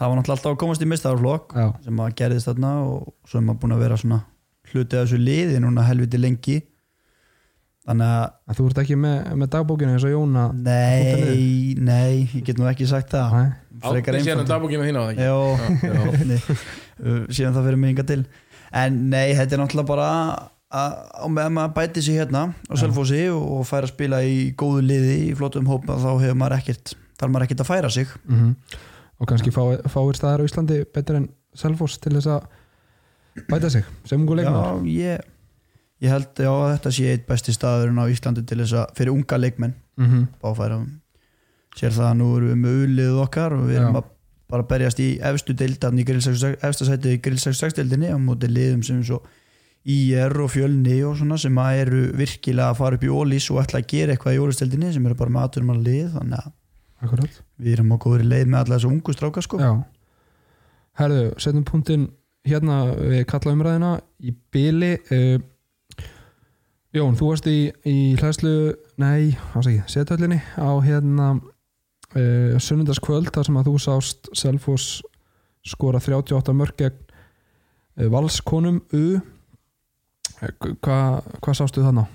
það var náttúrulega alltaf að komast í mistaðarflokk Já, sem að gerðist þarna og svo er maður búin að vera svona hluti af þessu liði núna helviti lengi. Þannig að en þú ert ekki með, með dagbókinu eins og Jóna nei, nei, ég get nú ekki sagt það. Átni síðan að dagbókina þín á það Já, *laughs* síðan það fyrir mig inga til. En nei, þetta er náttúrulega bara að meðan maður bæti sig hérna á Selfossi og, og færa að spila í góðu liði í flottum hópa þá hefur maður ekkert þarf maður ekkert að færa sig. Mm og kannski fá, fáir staðar á Íslandi betur en Selfoss til þess að bæta sig sem ungu leikmenn Já, ég, ég held já, að þetta sé eitt besti staðurinn á Íslandi til þess að fyrir unga leikmenn mm -hmm. báfæra sér það að nú erum við með ullið okkar og við erum Já. að bara að berjast í efstu deildan í grill 66 efsta sæti í grill 66 deildinni á móti liðum sem svo IR og fjölni og svona sem að eru virkilega að fara upp í ólís og ætla að gera eitthvað í ólisteldinni sem eru bara með aðturum að lið þannig að Akkurat. Við erum á góðri leið með alla þessu ungu stráka sko. Já. Herðu, setjum punktin hérna við kalla umræðina í byli uh, Jón, þú varst í, í hlæslu nei, ásæki, setöllinni á hérna uh, sunnundaskvöld þar sem að þú sást Selfoss skora 38 mörg gegn uh, valskonum U. Eh, Hvað hva sástu þannig?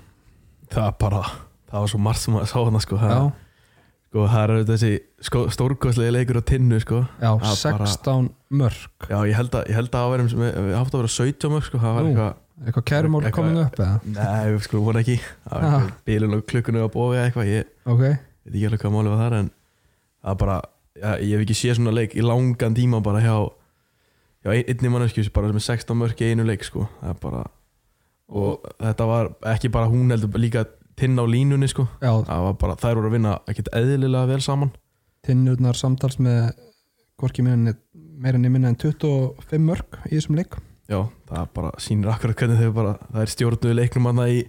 það er bara, það var svo margt sem að sá hana sko, það, Já, sko, það er auðvitað þessi sko, stórkostlega leikur á tinnu sko. já Það er bara- 16 mörg já, ég held að, ég held að það væri, við hafði að vera 17 mörg sko, það var Nú. eitthvað Eitthvað kærumál komin upp eða? Nei, sko voru ekki Það bílun og klukkunni á bóði eða eitthvað Ég Ok, veit ekki alveg hvað málið var þar En það er bara já, Ég hef ekki séð svona leik í langan tíma bara hjá Já, ein, einni manneskjus bara sem er 16 mörg í einu leik sko Það er bara Og þetta var ekki bara hún heldur líka tinn á línunni sko. Það bara, þær voru að vinna ekkert eðlilega vel saman. Tinnurnar samtals með hvorki meira ég minna en 25 mörg í þessum leik. Já, það bara sýnir akkurat hvernig þau bara Það er stjórnuðu leiknum að það í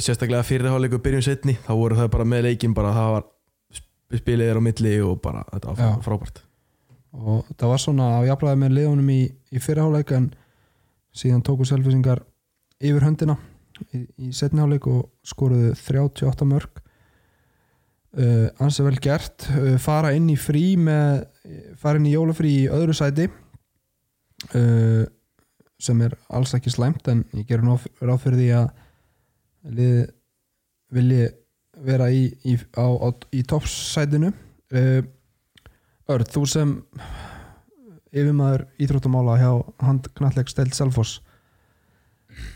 Sérstaklega fyrirháleiku byrjun setni Þá voru það bara með leikin bara það var sp- Spilið er á milli og bara Þetta var frábært. Og það var svona að jafnlaði með liðunum í, í fyrirháleik en síðan tóku selfisingar yfir höndina í, í setniháleik og skoruðu 38 mörg uh, ansi vel gert. Uh, fara inn í frí með fara inn í jólafrí í öðru sæti. Uh, sem er alls ekki slæmt en ég nú ráð fyrir því að lið vilji vera í, í, í toppsætinu. Uh, Örd, þú sem yfirmaður íþróttamála hjá handknalleg stelt Selfoss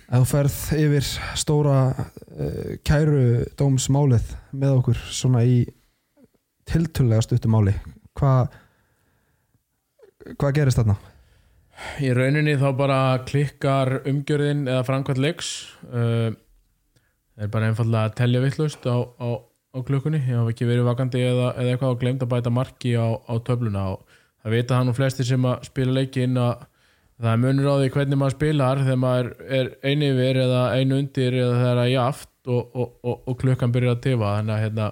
að þú ferð yfir stóra uh, kæru dómsmálið með okkur svona í tiltölulega stuttumáli hvað hvað gerist þarna? Í rauninni þá bara klikkar umgjörðin eða framkvæmt leiks uh, er bara einfallega að telja vittlust á, á, á klukkunni ég hafa ekki verið vakandi eða, eða eitthvað og glemt að bæta marki á, á töfluna og það vita hann og flestir sem að spila leikin að það munur á því hvernig maður spilar þegar maður er einu yfir eða einu undir eða það er jaft og, og, og, og klukkan byrjar að tifa. Þannig að, hérna,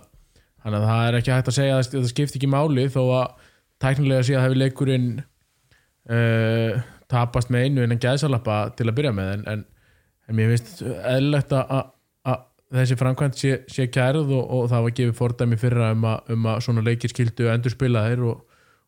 þannig að það er ekki hægt að segja að það skipti ekki máli þó að tæknilega sé að hefur leikurinn uh, tapast með einu innan gæðsalappa til að byrja með. En, en, en mér finnst eðlilegt að, að, að þessi framkvæmt sé, sé kærð og, það var gefið fordæmi fyrra um að, um að svona leikir skildu endur spila þeir og,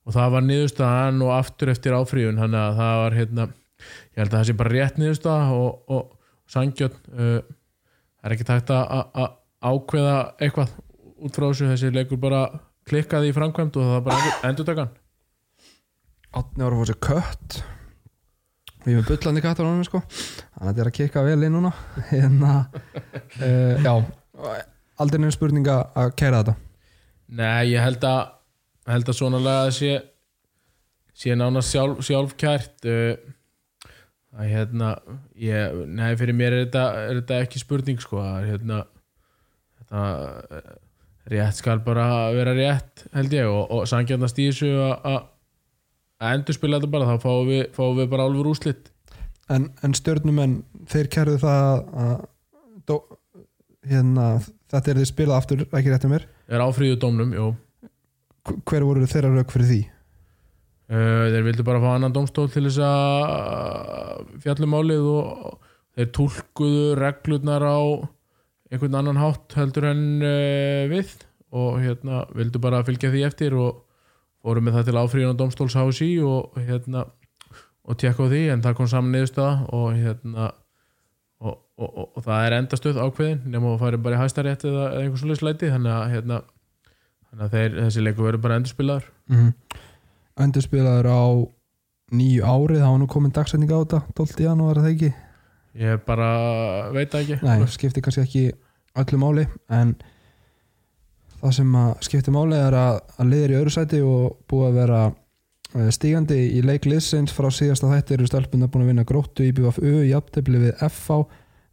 og það var niðurstaðan og aftur eftir áfríun þannig að það var hérna ég held að það sé bara rétt niðurstaða og, og sangjöld uh, það er ekki tægt að ákveða eitthvað út frá þessu? Þessi leikur bara klikkaði í framkvæmt og það var bara endur, Átni var að fá sér kött. Við erum bullandi kattar á hann sko. Þannig að þetta er að kikka vel inn núna. *laughs* Hérna uh, Já, aldrei neina spurning að að kæra þetta. Nei, ég held að held að svona lega sé sé nánast sjálf, sjálfkært uh, að hérna ég, nei, fyrir mér er þetta, er þetta ekki spurning sko að hérna þetta, eh, rétt skal bara vera rétt held ég og, og sangjarnast í þessu að endurspila þetta bara þá fáum við, fáum við bara álfur úslit En, en stjörnumenn, þeir kærðu það að dó, hérna, þetta er þið spilað aftur ekki rétt um mér? Er áfríðu dómnum, jú Hver- voru þeirra rauk fyrir því? Uh, þeir vildu bara fá annan domstól til þess að fjallum málið og þeir tólkuðu reglurnar á einhvern annan hátt heldur en uh, við og hérna vildu bara fylgja því eftir og fóru með það til áfríðan domstóls HSI og hérna og tjekka á því en það kom saman niðurstaða og hérna og, og, og, og það er endastöð ákveðin nema að fara bara í hæstarétt eða, eða einhvers svoleiðis læti þannig að hérna þannig að þeir, þessi leikur verður bara endurspilaður Mm -hmm. Endurspilaður á nýju árið, það var nú komin dagsetning á þetta 12. janúar, er það ekki? Ég bara veit ekki Nei, skiptir kannski ekki öllu máli en það sem skiptir máli er að, að liðir í öðru sæti og búið að vera eh, stígandi í leik liðsins frá síðasta þætti eru stelpuna búin að vinna gróttu í BFU, jafntefli við FH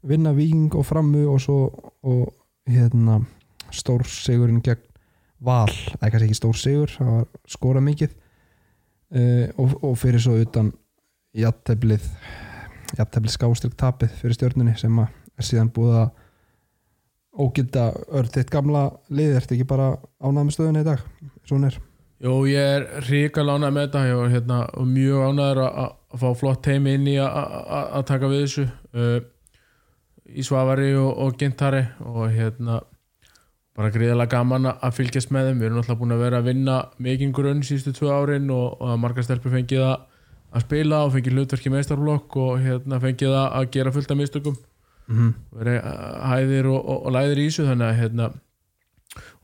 vinna Víking og Frammu og svo og hérna stór sigurinn gegn Val eða kannski ekki stór sigur, það var skora mikið. Uh, og, og fyrir svo utan jafnteflið jafnteflið skástrík tapið fyrir stjörnunni sem er síðan búið að ógilda örð þitt gamla lið. Ertu ekki bara ánægð með stöðuna í dag? Svona er. Jó, ég er ríkal ánægð með þetta. Var hérna, mjög ánægður að fá flott heim inn í að taka við þessu uh, í Svavari og, og Gintari. Og hérna bara gríðilega gaman að- fylgjast með þeim. Við erum alltaf búin að vera að vinna mikinn grunn síðustu tvö árin og, og að margar stelpur fengið að, spila og fengið hlutverki meistarflokk og hérna fengið að, gera fullt af mistökum. Mm -hmm. verið hæðir og, og, og læðir í þessu þannig að hérna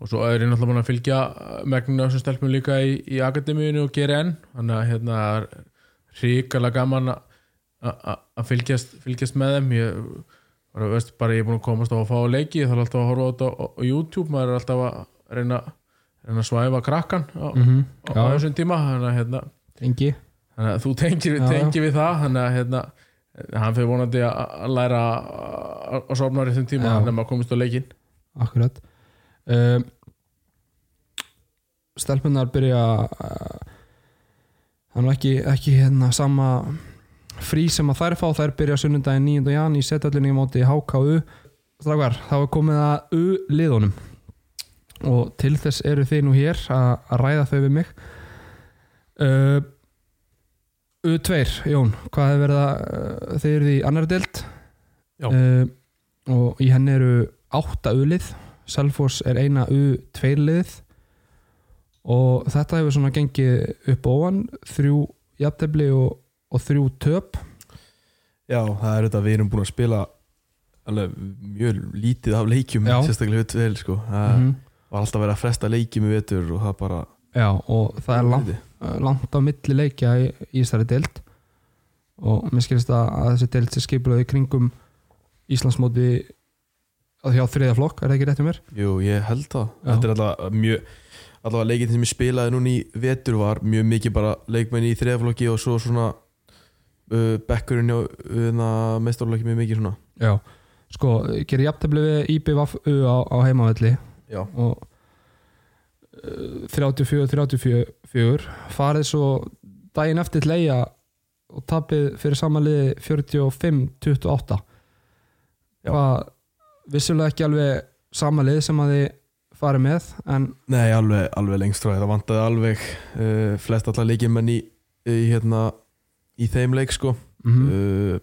og svo er ég náttúrulega búin að fylgja megninu þessum stelpum líka í, í akademíinu og gera enn. Þannig að hérna er ríkala gaman að fylgjast, fylgjast með þeim. Ég, bara, veist, bara ég er búin að komast á að fá að leiki ég þarf alltaf að horfa á þetta á, YouTube maður er alltaf að reyna, reyna að svæfa krakkan á, Mm -hmm. á, á þessum tíma þannig að hérna að þú tengir, tengir við það þannig að hérna, hann fyrir vonandi að læra að- sofna á réttum tíma þannig að maður komist á leikin akkurat. Um, stelpunar byrja það er nú ekki, ekki hérna sama frí sem að þær fá þær byrja sunnundaginn 9. jan í setöllinni í móti HKU Strákar, þá er komið að U-liðunum. Og til þess eru þið nú hér að, ræða þau við mig. Uh, U2, Jón hvað er verið að uh, þið eru í annar Já. uh, og í henni eru átta U-lið. Selfoss er eina U2 lið. Og þetta hefur svona gengið upp ofan. Þrjú jafntefli og, og þrjú töp Já, það er þetta, við erum búin að spila alveg mjög lítið af leikjum Já. sérstaklega við tveil sko. það Mhm. var alltaf verið að fresta leikjum í vetur og það bara Já, og það er langt, langt á milli leikja í, í þessari deild og mér skilist að, að þessi deild sé skipulaði kringum Íslandsmóti að hjá þriða flokk, er það ekki rétt um mér? Jú, ég held það Já. Þetta er alltaf mjög allavega leikinn sem ég spilaði núna í vetur var mjög mikið bara leikmenn í þriðaflokki og svo svona uh, bekkurinn uh, mestarflokki mjög mikið svona. Já, sko, gerir jafntefli við IBVU á, á heimavelli? Já, og uh, 34-34 farið svo daginn eftir til eiga og tapið fyrir samanliði 45-28 Já. hvað vissulega ekki alveg samanlið sem að þið farið með en nei, alveg, alveg lengst frá það vantaði alveg uh, flest allar leikjumenn í, í, hérna, í þeim leik sko. Mm uh,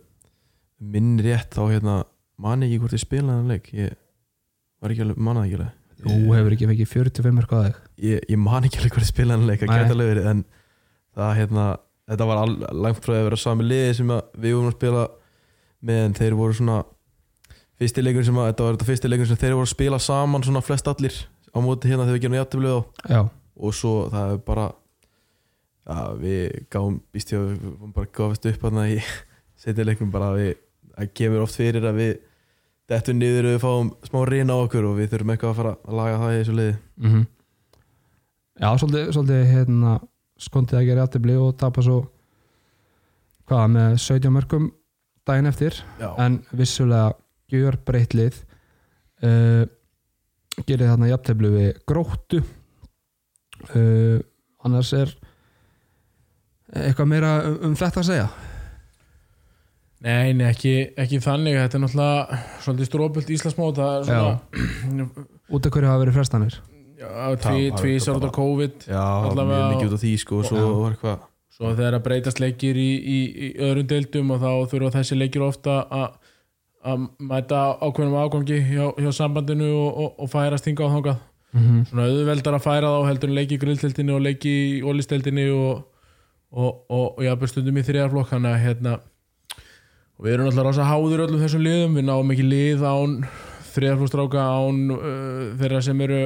minn rétt þá hérna man ekki hvort ég spilaði hann leik. Ég var ekki alveg, mannaði ekki alveg. Þú hefur ekki fengið 45 mörg á þig. Ég, ég man ekki alveg hvort ég spilaði hann leik að geta verið en það hérna þetta var all, langt frá að vera sami liði sem við vorum að spila með en þeir voru svona fyrsti leikur sem að, þetta var þetta fyrsti leikur sem þeir voru að spila saman svona flest allir á móti hérna þegar við gerum á Já, og svo það er bara ja, við gáum býst ég að við vorum bara gáfist upp hérna í setja leikum bara að við að kemur oft fyrir að við dettum niður og við fáum smá reyna á okkur og við þurfum eitthvað að fara að laga það í þessu liði. Mm Já, svolítið, svolítið hérna, skondið að gera játtifli og tapa svo hvað, með 17 mörgum daginn eftir. Já, en vissulega gjör breytt lið uh, gerir þarna jafnteflu við gróttu. Uh, annars er eitthvað meira um, um þetta að segja? Nei, nei, ekki, ekki þannig. Þetta er náttúrulega svolítið strópult er svona út af hverju hafa verið frestanir? Á bara- COVID já allavega. mjög mikið út af því sko og svo var eitthvað Svo þegar að breytast leikir í, í, í öðrum deildum og þá þurfa þessi leikir ofta að að mæta ákveðnum afgangi hjá, hjá sambandinu og, og, og færast hinga á þangað. Mm -hmm. svona auðveldar að færa þá heldur en leiki í grillteldinni og leiki í ólisteldinni og, og, og, og jafnvel stundum í þriðarflokk þannig að hérna og við erum alltaf rosa háður öllum þessum liðum. Við náum ekki lið án þriðarflokkstráka án uh, þeirra sem eru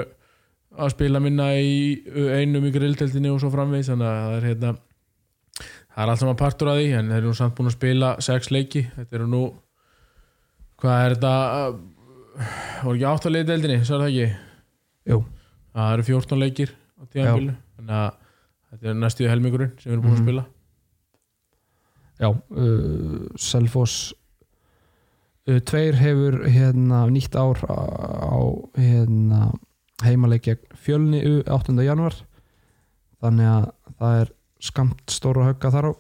að spila minna í uh, einum í grillteldinni og svo framvegis. Þannig að það er hérna það er allt saman partur að því en þeir eru nú samt búin að spila sex leiki. Þetta eru nú hvað er þetta uh, voru ekki átt að liða deildinni, svo er það ekki? Jú, það eru 14 leikir á tíðanbílu þannig að þetta er næstu helmingurinn sem við erum búin Mhm. að spila já uh, Selfoss uh, Tveir hefur hérna nýtt ár á, á hérna heimaleik gegn fjölni U 8. januar þannig að það er skamt stóra högga þar á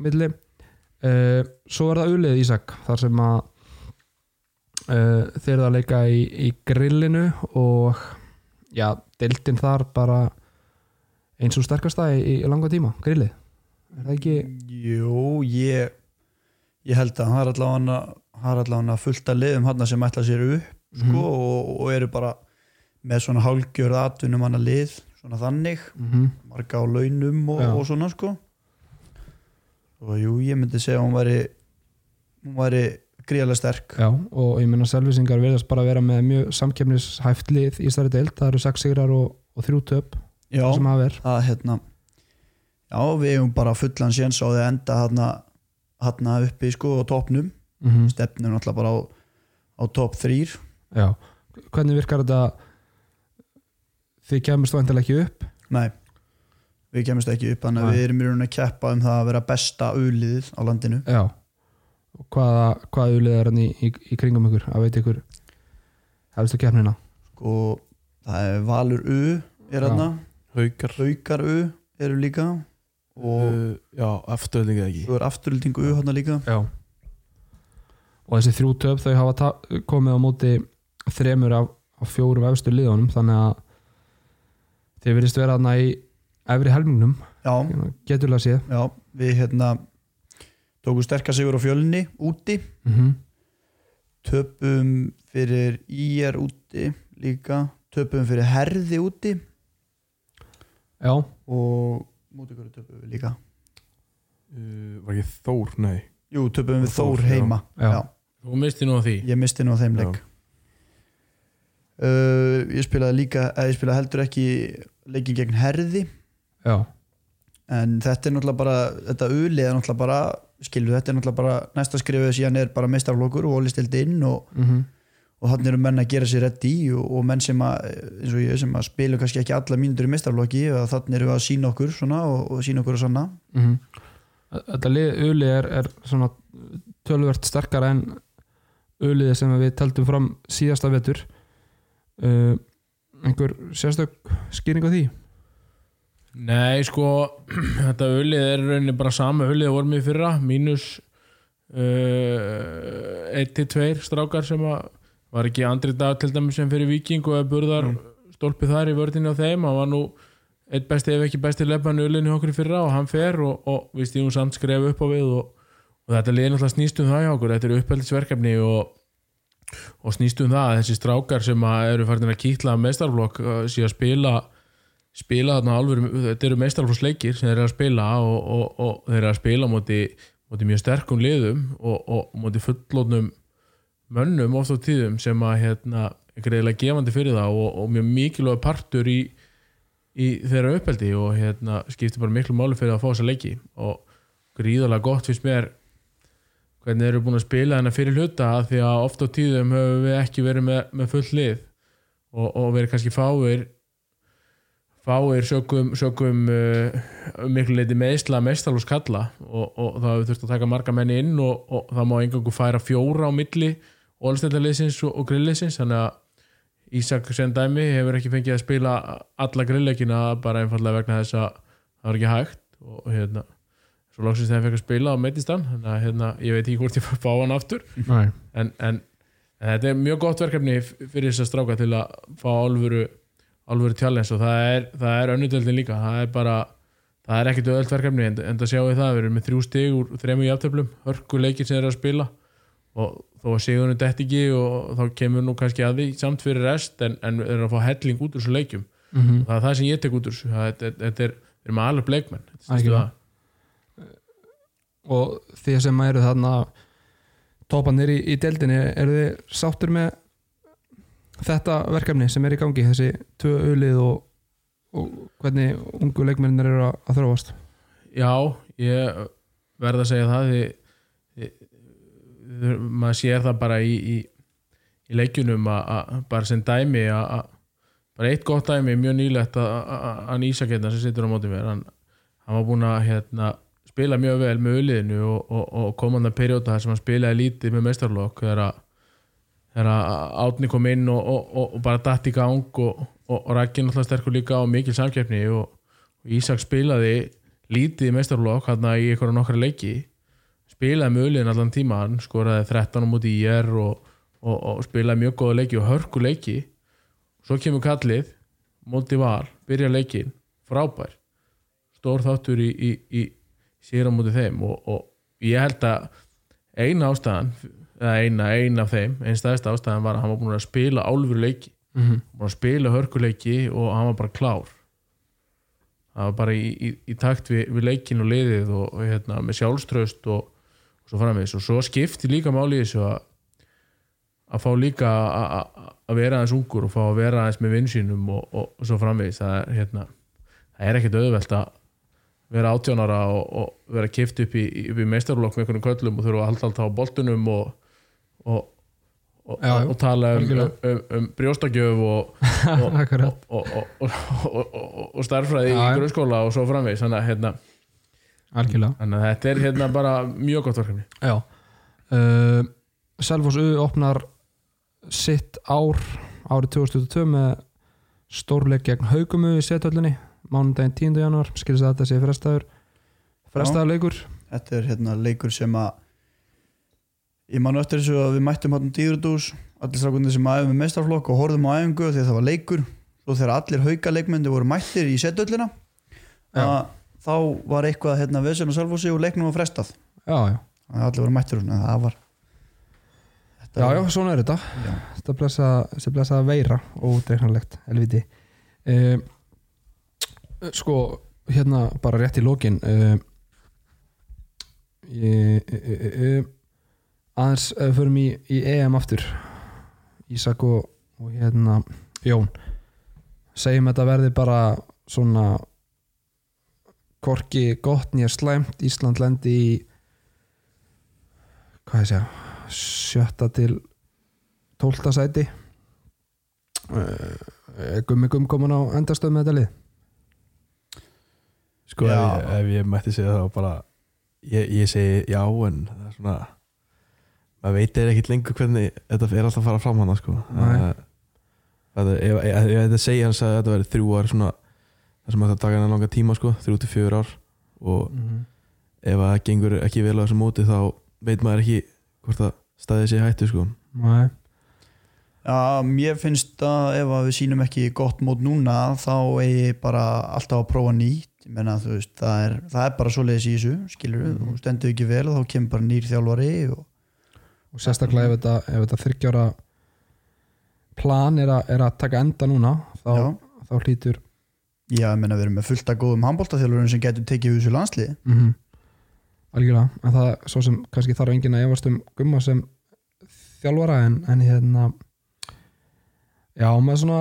milli uh, svo er það ulið Ísak þar sem að uh, þeir eru að leika í, í grillinu og já, deildin þar bara eins og sterkasta í, í langa tíma, grillið. Er það ekki Jú, ég ég held að það er allavega það fullt að liðum hann sem ætla sér upp sko, Mhm. og, og eru bara með svona hálgjörð atvinnum hann að lið svona þannig, mm marga á launum og, og svona sko. Og jú, ég myndi segja að hún væri hún væri gríðarlega sterk. Já, og ég meina selvisingar verðast bara vera með mjög samkefnishæft lið í stærri deild, það eru sex sigrar og, og þrjú töp Já, að hérna já, við hefum bara fullan séns á því að enda hérna, hérna uppi sko á topnum, mm -hmm. stefnum náttúrulega bara á, á top 3 Já, hvernig virkar þetta? Þið kemur stvendilega ekki upp? Nei, við kemumst ekki upp þannig að við erum í rauninni að keppa um það að vera besta auðliðið á landinu. Já, hvaða, hvaða ulið er hann í, í, í kringum ykkur? Að veit ykkur helstu kemnina og það er Valur U er Já. hérna, haukar. Haukar U eru líka og uh, já, afturöldinga ekki. svo er afturlýting U hérna líka. Já. Og þessi þrjú töp þau hafa komið á móti þremur af, af fjórum efstu liðunum þannig að þið verðist vera þarna í efri helmingnum, Já, geturlega séð já, við hérna tókum sterkar sigur á fjölni úti. Mm -hmm. töpum fyrir IR úti líka, töpum fyrir herði úti Já, og mútið hverju töpum við líka. Uh, var ekki Þór, nei. Jú, töpum við Þór, Þór heima. Já. já. þú misti nú á því. Ég misti nú á þeim leik. Uh, ég spilaði líka eða ég spilaði heldur ekki leikin gegn herði. Já, en þetta er náttúrulega bara þetta ulið er náttúrulega bara skilur þetta er náttúrulega bara næsta skrifuð síðan er bara meistarflokkur og ólistild inn og, mm og þannig eru menn að gera sér rétt í og, og menn sem að eins og ég sem að spilu kannski ekki alla mínútur í meistarflokki þannig eru við að sína okkur svona og, og sína okkur að sanna Mhm. Þetta lið, uli er, er svona tölvert sterkara en uliði sem við taldum fram síðasta vetur uh, einhver sérstök skýring á því? Nei, sko, *clears throat* þetta ölið er í rauninni bara sama ölið að vorum í fyrra mínus uh, 1-2 strákar sem að var ekki andri dag til dæmis sem fyrir Viking og að burðar stólpið þar í vördinni á þeim? Hann var nú eitt besti ef ekki besti lefan ölinu hjá okkur fyrra og hann fer og, og við stíðum samt skref upp á við og, og þetta liði náttúrulega snýst um það hjá okkur. Þetta eru uppeldisverkefni og, og snýst um það að þessi strákar sem eru farin að kýtla meistarflokk uh, sé að spila spila þarna alveg, þetta eru meistarflóksleikir sem þeir eru að spila og, og, og þeir eru að spila móti, móti mjög sterkum liðum og, og móti fullotnum mönnum oft á tíðum sem að hérna, greiðilega gefandi fyrir það og, og mjög mikilvæg partur í, í þeirra uppeldi og hérna, skiptir bara miklu máli fyrir að fá þessa leiki. Og gríðalega gott finnst mér hvernig þeir eru búin að spila þennan fyrir hluta af því að oft á tíðum höfum við ekki verið með, með full lið og, og verið kannski fáir fáir sögum, sögum uh, miklu leiti meðsla mestalús kalla og, og það hefur þurft að taka marga menni inn og, og það má engangu færa fjóra á milli ólstendaliðsins og, og grilliðsins þannig að Ísak sem dæmi hefur ekki fengið að spila alla grilleikina bara einfallega vegna þess að það var ekki hægt og hérna svo lóksins þegar hann fekk að spila á meitistan þannig að hérna, ég veit ekki hvort ég fá hann aftur. En, en, en þetta er mjög gott verkefni fyrir þess að stráka til að fá alvöru alvöru challenge og það er, er önnutöldin líka, það er bara það er ekkit öðvöld verkefni en, en það sjáum við það við erum með þrjú stig úr þremu jafntöflum hörku leikir sem eru að spila og þó að sigurinn dett ekki og þá kemur nú kannski að því samt fyrir rest en, en erum að fá helling út úr þessu leikjum mm -hmm. það er það sem ég tek út úr þetta þetta er, við erum alveg leikmenn Þetta snýst Algjörlega. það. og þið sem eru þarna topanir í, í deildinni eru þið sáttur með þetta verkefni sem er í gangi þessi tvö ulið og, og hvernig ungu leikmennir eru að, að þróast Já, ég verð að segja það því, því, því maður sér það bara í, í, í leikjunum að, að bara sem dæmi að, að bara eitt gott dæmi, mjög nýlegt að, að, að Ísaketna sem situr á móti mér hann, hann var búinn að hérna, spila mjög vel með uliðinu og, og, og komanda perjóta þar sem hann spilaði lítið með meistarlokk þegar að að Átni kom inn og, og, bara datt í gang og, Rækki náttúrulega sterkur líka og mikil samkeppni og, Ísak spilaði lítið í meistarlokk hann í einhverja nokkra leiki spilaði með uliðin allan tíman skoraði 13 á móti í er og, og, og spilaði mjög góða leiki og hörku leiki. Svo kemur kallið móti val, byrja leikin frábær. Stór þáttur í, í, í á móti þeim og, og ég held að eina ástæðan eða eina, eina af þeim, einn stæðsta ástæðan var að hann var búin að spila álfur leiki. Mm -hmm. búin að spila hörkuleiki og hann var bara klár. Það var bara í, í, í takt við, við leikin og liðið og, og hérna, með sjálfströst og svo framvegis. Og svo skipti líka máli þessu að að fá líka að- vera aðeins ungur og fá að vera aðeins með vinsínum og, og, og svo framvegis. Það er, hérna, er ekkert auðvelt að vera átjónara og, og vera kift upp í, í meistarlokk með einhvern köllum og þurfa að halda alltaf á boltunum og, tala um, um, um, um brjóstakjöf og, já. í grunnskóla og svo framvegis. Þannig að, hérna, algjörlega. Þannig að þetta er hérna bara mjög gott verkefni. Já. Uh, Selfoss U opnar sitt ár árið 2022 með stórleik gegn haugumu í setöldinni mánudaginn 10. januar skilst að þetta sé frestaður frestaður leikur. Þetta er hérna leikur sem að ég man eftir þessu að við mættum hérna dýrudús allir strákundi sem aðeins með mestarflokk og horfðum á æfingu því að það var leikur. Svo þegar allir hauka leikmyndi voru mættir í setöllina Já. að þá var eitthvað hérna vesen og selvfósi og leiknum var frestað. Já, já, allir voru og svona, það var þetta já, já, svona er þetta. Já. þetta blessa, blessa veira ódreiknarlegt, helviti uh, sko hérna bara rétt í lokin uh, ég, uh, uh, aðeins förum í, í EM aftur. Ísak og, og hérna Jón. Segjum þetta verði bara svona korki gott nýja slæmt Ísland lendi í hvað ég segja sjötta til tólta sæti uh, gummi gumm komin á endastöð með þetta lið Sko ef Já. ég, ef ég mætti segja það bara ég, ég segi já en það er svona maður veit eða ekkert lengur hvernig þetta er alltaf að fara fram hana sko Nei. Það- ef ef- ef þetta segja hans að þetta verið þrjú ár svona það sem þetta taka hennar langa tíma sko þrjú til fjögur ár. Og mm ef að það gengur ekki vel á þessu móti þá veit maður ekki hvort að staðið sé hættu sko. -hmm. Já, mér finnst að ef að við sýnum ekki gott mót núna þá eigi bara alltaf að prófa nýtt. Ég menna þú veist, það er, það er bara svoleiðis í þessu, skilur við, þú stendur ekki vel þá kemur bara nýr þjálfari og og sérstaklega ef þetta, ef þetta þryggjára plan er, a, er að taka enda núna þá, þá hlýtur já, ég menna við erum með fullt af góðum handbóltaþjálfurum sem getur tekið við þessu landslið mm algjörlega, en það svo sem kannski þarf enginn að efast um gumma sem þjálfara en, en hérna já, maður svona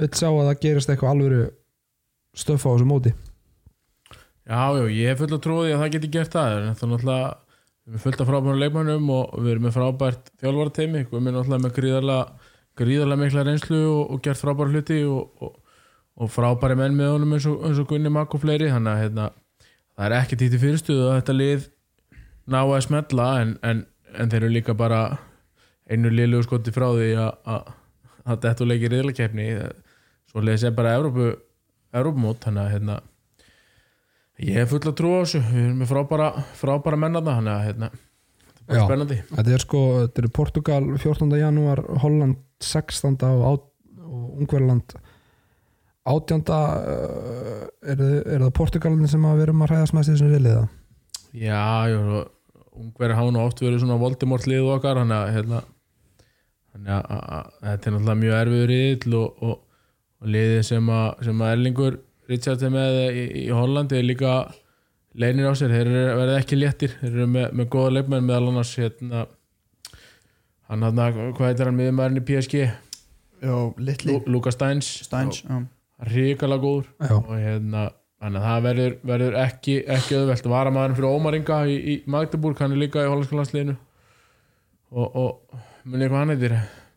vill sjá að það gerist eitthvað alvöru stöf á þessu móti. Já, já, ég hef fullt að trúi að það geti gert það. En það er náttúrulega við erum fullt af frábærum leikmannum og við erum með frábært þjálfarteimi, við erum náttúrulega með gríðarlega, gríðarlega mikla reynslu og, og gert frábæra hluti og, og, og frábæri menn með honum eins og, eins og Gunni Makk og fleiri þannig að hérna, það er ekki títi fyrirstuð að þetta lið ná að smetla en, en, en þeir eru líka bara einu liðlegu skoti frá því að að- að þetta leikir riðlakefni svo leiðis er bara Evrópu, Evrópumót þannig að hérna Ég hef full að trúa á þessu, við erum með frábæra, frábæra mennarna, þannig að hérna, þetta er Já. spennandi. þetta er sko, þetta eru Portugal 14. janúar, Holland 16. og, og Ungverland 18. Uh, er, er það Portugalin sem að við erum að hræðast mest í þessum riðliða Já, já, ungverði hafa nú oft verið svona Voldemort lið okkar, þannig að, hérna, þetta er náttúrulega mjög erfiður riðill og, og, og liðið sem að, sem að Erlingur Richard er með í, í Hollandi er líka leinir á sér, þeir eru- verða ekki léttir, þeir eru með, með góða leikmenn meðal annars, hérna, hann hann, hvað heitir hann miðumæðurinn í PSG? já, litli, Lu- Lukas Steins. Steins já. Ríkala góður. Og hérna þannig að það verður, verður ekki, ekki auðvelt. Varamæðurinn fyrir Ómar Inga í, í Magdeburg, hann er líka í hollandska landsliðinu. Og, og muni hvað hann heitir?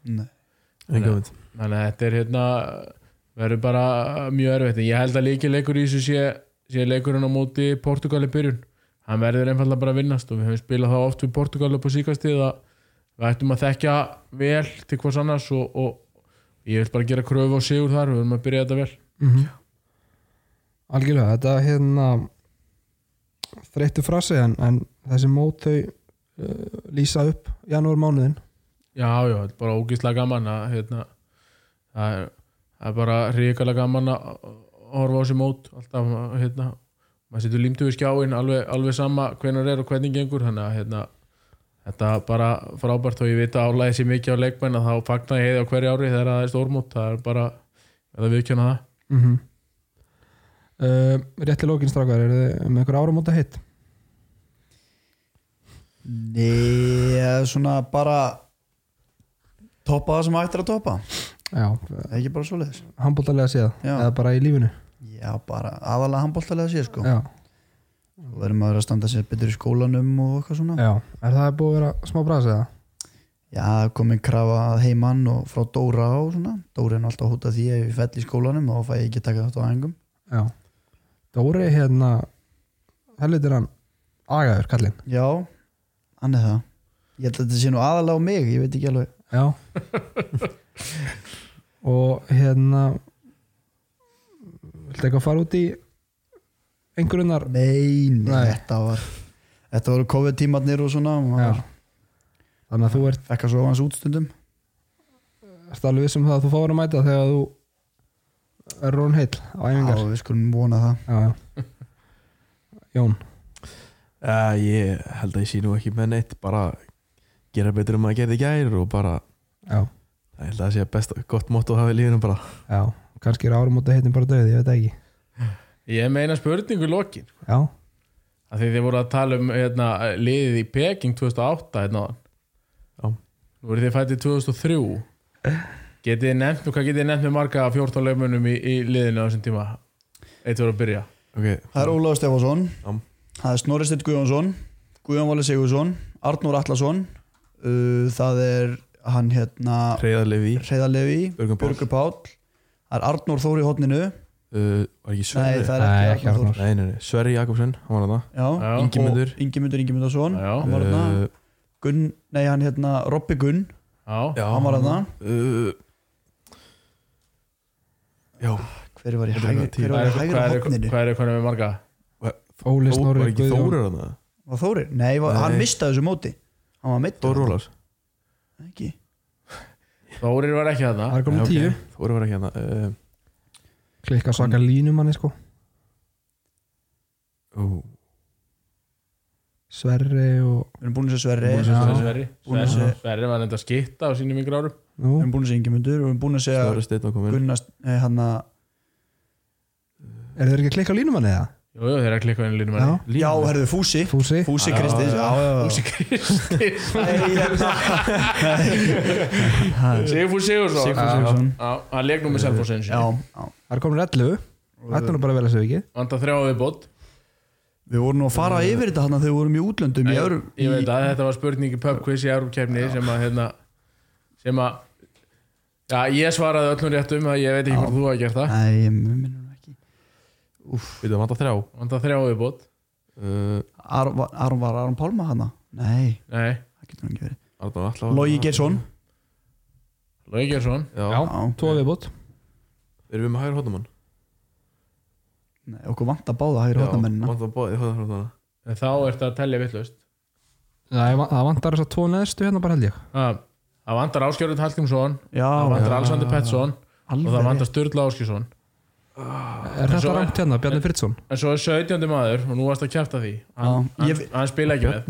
Nei. Enga mynd. þannig að þetta er hérna verður bara mjög erfitt. Ég held að líki leikur í þessu sé, sé leikurinn á móti Portugal í byrjun. Hann verður einfallega bara að vinnast og við höfum spilað það oft við Portugal upp á síkastið að við ættum að þekkja vel til hvers annars og, og ég vil bara gera kröfu og sigur þar, við höfum að byrja þetta vel. Mm algjörlega, þetta hérna þreyttu frasi en, en þessi mót þau uh, lýsa upp janúar mánuðin Já, já, þetta er bara ógíslega gaman að hérna, það, er, það er bara ríkalega gaman að horfa á þessi mót alltaf, hérna, maður setur límtu við skjáin alveg, alveg sama hvenar er og hvernig gengur þannig að hérna, þetta er bara frábært og ég veit að álæði sér mikið á leikmenn að þá fagna ég heiði á hverju ári þegar það er stórmót, það er bara að viðkjöna það. Mm -hmm. uh, Rétt til lókin strákar er þið með einhver áramóta hitt? Nei, svona bara toppa það sem hægt er að toppa. Já, ekki bara svoleiðis. Handbóltalega séð Já. eða bara í lífinu? Já, bara aðalega handbóltalega sé sko. Já, og verðum að vera að standa sér betur í skólanum og eitthvað svona? Já, er það búið að vera smá brasi eða? já, það kom inn krafa að heimann og frá Dóra og svona. Dóra er alltaf að hóta því ef ég fell í skólanum og fæ ég ekki taka þetta á æfingum. Já. Dóri hérna helvitir hann agaður kallinn. Já, hann er það. Ég held að þetta sé nú aðalega á mig, ég veit ekki alveg. Já. *laughs* Og hérna Viltu eitthvað fara út í einhverjunar nei, nei, Nei. þetta var þetta voru COVID-tímatnir og svona og Já. Þannig að þú ert, fekk að sofa hans útstundum ert alveg vissum það að þú fáir að mæta þegar þú er rón heill á já, æfingar við skulum vona það. Já, já. Jón? Uh, Ég held að ég sé nú ekki með neitt bara gera betur um að gera í gær og bara, Já, ég held að það sé best gott motto að hafa í lífinu bara. Já Kannski er áramóta heitin bara döð, ég veit það ekki *laughs* Ég meina spurningu í lokin Já, að því þið voru að tala um hérna, liðið í Peking 2008 hérna. Já. Nú eru þið fættið 2003 Getið þið nefnt og hvað getið þið nefnt með marga 14 leifmunum í, í liðinu á þessum tíma Eitt voru að byrja okay. það er Ólaður Stefánsson Já. það er Snorri Steinn Guðjónsson Guðjón Valur Sigursson Arnór Atlason uh, það er hann hérna Björgun Páll. Björgur Páll það er Arnór Þór í hotninu uh, Var ekki nei Sverri? það er Nei, ekki ekki Arnór. Arnór. Þór Nei, nei, nei, Sverri Jakobsen, hann var það og Ingimundur Ingimundarsson Já. hann var þarna. Uh, Gunn, nei hann hérna Robby Gunn Já, Já, hann var þarna. Uh, Já, hver var í eitthvað tíu. hver er, er, er konum með marga? Óli Snorri Var ekki Þórir þarna? var Þórir? Nei, Nei. hann mistaði þessu móti. Hann var meittur Þór Ólafs. Ekki. Þórir var ekki þarna. Það er Nei, Þórir var ekki hérna uh, Klikka svaka línumanni sko. Uh, Sverri og við erum búin að segja Sverri Búin að við segja. Sverri Búin að Sverri segja- Sverri var enda að skitta á sínum yngra árum Nú, erum búin að segja Ingimundur við erum búin að segja Snorri Steinn var komin Gunnast, nei, hann að er þeir ekki að klikka línumanni eða? Jú, jú, þeir eru að klikka inn línum Já. manni. Já, herðu, Fúsi. Fúsi. Fúsi Kristins Já, já, já Fúsi Kristi. Nei, hérna. *laughs* Sigfús Sigursson Sigfús Sigurðsson. Já, hann leik nú með Selfoss eins Já, já Það er komin 11 Þetta er nú bara vel að segja ekki? Vanda þrjá við bótt Við vorum nú að fara yfir þetta hann þegar við vorum í útlöndum í öðru Ég veit að þetta var spurning í pubquiz í Európkefni sem að hérna sem að Já, ég svaraði öllum réttum að ég veit ekki hvort þú hafa gert það. Nei, ég minnum nú ekki. Við það vantar þrjá? Vanda þrjá við bótt uh, Aron var Aron, var Aron Pálma hana? Nei, Nei, það getur hann ekki verið. Arnar Atla Logi Geirsson? Lói Gjersson Já, Já, tvo viðbútt Erum við með hægur hóttamann? Nei, okkur vant að báða hægri hóttamennina Vantar bóði hóttamann En þá ertu að tellja vittlust Það það vantar þess að tvo neðstu hérna bara held ég. Það vantar Áskjörður Hallgrímsson Það vantar. Alexander Pettersson og það vantar. Sturla Áskjörnsson Er þetta rangt hérna, Bjarni Fritzson? En svo er 17. maður og nú varst að kjæfta því. Hann, spila ekki með.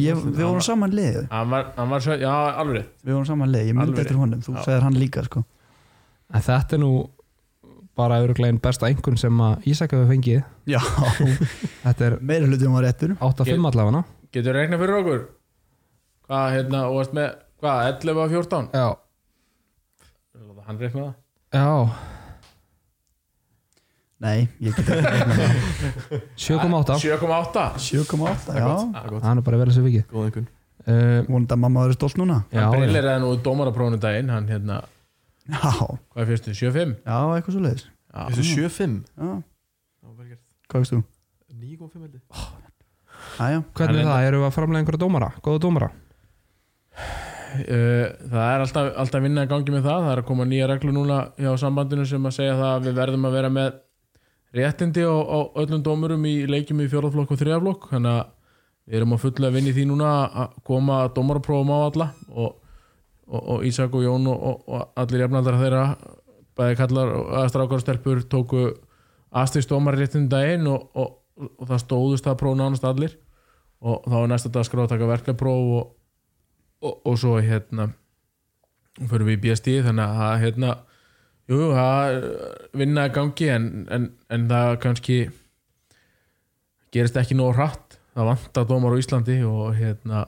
Við vorum saman lið Hann var, hann var, svo- já, alveg rétt. Við vorum saman lið, ég myndi eftir honum Þú segir hann líka, sko En þetta er nú bara öruglegin besta einhvern sem að Ísak hefur fengið. Já, *laughs* Þetta er meira hlutum var réttur. 8-5 allavega. Getur reiknað fyrir okkur? Hvað, hérna, og varst með Hvað, 11 af 14 Já, Hann reikna það. Já. Nei, ég get ekki reiknað það. 7,8 7,8 7,8, já. Það er bara að segja vikið Góð einhvern uh, Vonandi að mamma verður stolt núna. Já, Hann brillir eða nú dómaraprófunu daginn Hann, hérna, hvað er fyrstu, 7,5 já, eitthvað svo leiðis Já, Þessu 7-5 Já, hvað veist þú? 9,5 held ég. Æja, Hvernig er það? Eru við að framlega einhverja dómara? Góða dómara? Uh, það er alltaf, alltaf vinna að gangi með það. Það er að koma nýja reglu núna hjá sambandinu sem að segja það að við verðum að vera með réttindi á, á öllum dómurum í leikjum í fjórðaflokk og þriðaflokk þannig að við erum að fulla í því núna að koma dómaraprófum á alla og, og, og Ísak og Jón og, og, allir jafnaldar þeirra bæði kallar og stelpur tóku aðstíðst dómarréttindi daginn og, það stóðust það próf nánast allir. Og þá er næsta dag að skrá að taka verkefpróf og svo hérna fyrir við í BSD þannig að hérna jú, það er vinna að gangi en, en, en það kannski gerist ekki nóg hratt. Það vantar dómar á Íslandi og hérna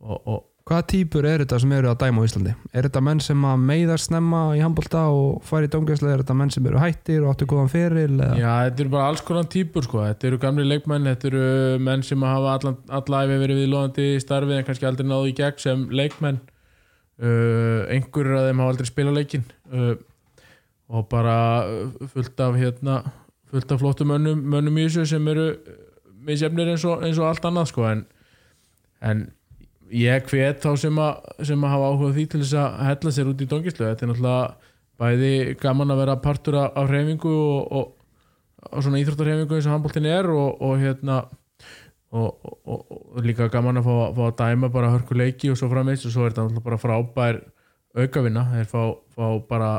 og, og Hvaða típur er þetta sem eru að dæma á Íslandi? Er þetta menn sem að meiðast snemma í handbólta og fara í dómgæslu? Er þetta menn sem eru hættir og áttu góðan feril? Eða? já, þetta eru bara alls konar típur sko. þetta eru gamli leikmenn, þetta eru menn sem hafa allan, allæfi verið við loðandi starfið en kannski aldrei náðu í gegn sem leikmenn uh, einhverjur af þeim hafa aldrei spilað leikin uh, og bara uh, fullt af hérna fullt af flottum mönnum, mönnum í þessu sem eru misjefnir eins og, eins og allt annað sko en, en ég hvet þá sem að, sem að hafa áhuga því til þess að hella sér út í dóngislu þetta er náttúrulega bæði gaman að vera partur af, hreyfingu og, og, og svona íþróttarhreyfingu eins og handbóltin er og, og hérna og, líka gaman að fá, fá að dæma bara hörku leiki og svo frammeins og svo er þetta náttúrulega bara frábær aukavinna. Þeir fá, fá bara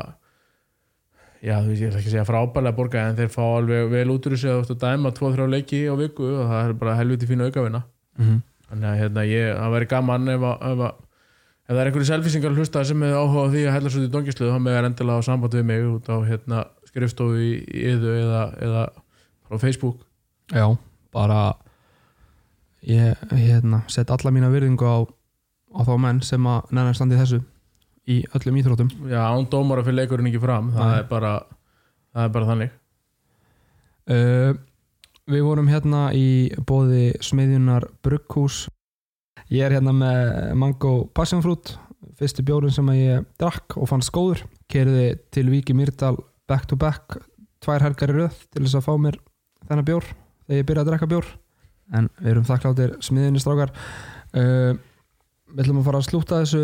já þú veist ég ætla ekki að segja frábærlega borga en þeir fá alveg vel út úr þessu að dæma 2-3 leiki á viku og það er bara helviti fín aukavinna. Mm þannig að hérna, ég, það væri gaman ef, að, ef, að, ef það er einhverju selfisingar hlusta sem hefur áhuga á því að hella svo í dongislu þá með er endilega á samband við mig út á hérna, skrifstofu í, yðu eða, eða á Facebook. Já, bara ég hérna, set alla mína virðingu á, á þá menn sem að nennar standi þessu í öllum íþrótum já, án dómara fyrir leikurinn ekki fram það er bara það er bara þannig. Uh, Við vorum hérna í bóði smiðjunar Brugghús. Ég er hérna með Mango Passion Fruit fyrstu bjórin sem ég drakk og fannst góður. Kerði til Víki Myrdal back to back tvær helgar í röð til þess að fá mér þennan bjór þegar ég byrja að drekka bjór. En við erum þakkláttir smiðjunni strákar. Uh, Við ætlum að fara að slúta þessu.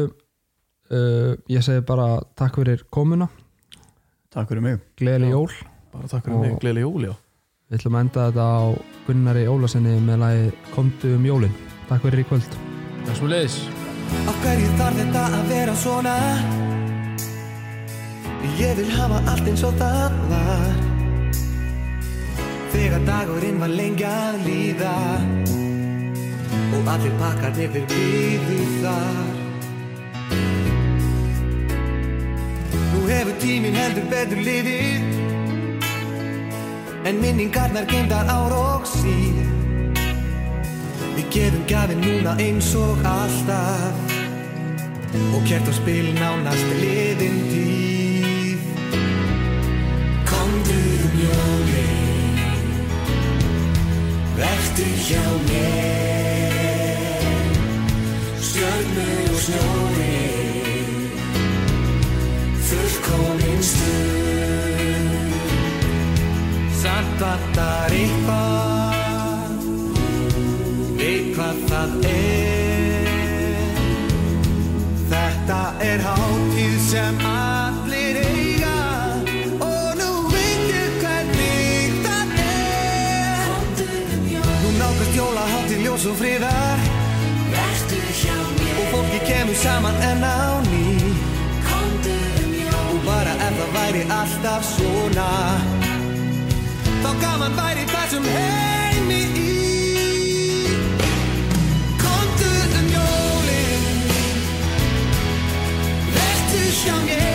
Uh, Ég segi bara takk fyrir komuna. Takk fyrir mig. Gleðileg jól. Bara takk fyrir mig, gleðileg jól, já Við ætlum að enda þetta á Gunnari Ólasinni með lagi Komdu um jólin. Takk fyrir í kvöld. Er svo leiðis Af hverju þarf þetta að vera svona? Ég vil hafa allt eins og það var. Þegar dagurinn var lengi að líða Og allir pakkarnir þeir býðu þar. Nú hefur tíminn heldur betur liðið En minningarnar geimdar ár og síð Við gefum gafin núna eins og alltaf. Og kert á spil nánast liðin tíð. Komdu um jólin Vertu hjá mér. Stjörnur og snjóri. Fullkomin stund vantar eitthvað. Veit hvað það er. Þetta er hátíð sem allir eiga. Og nú veit ég hvernig það er. Nú nákast jóla hátíð ljós og friðar. Og fólki kemur saman enn á ný. Og bara ef það væri alltaf svona Þá gaman væri þessum heimi í. Komdu um jólin. Vertu hjá mér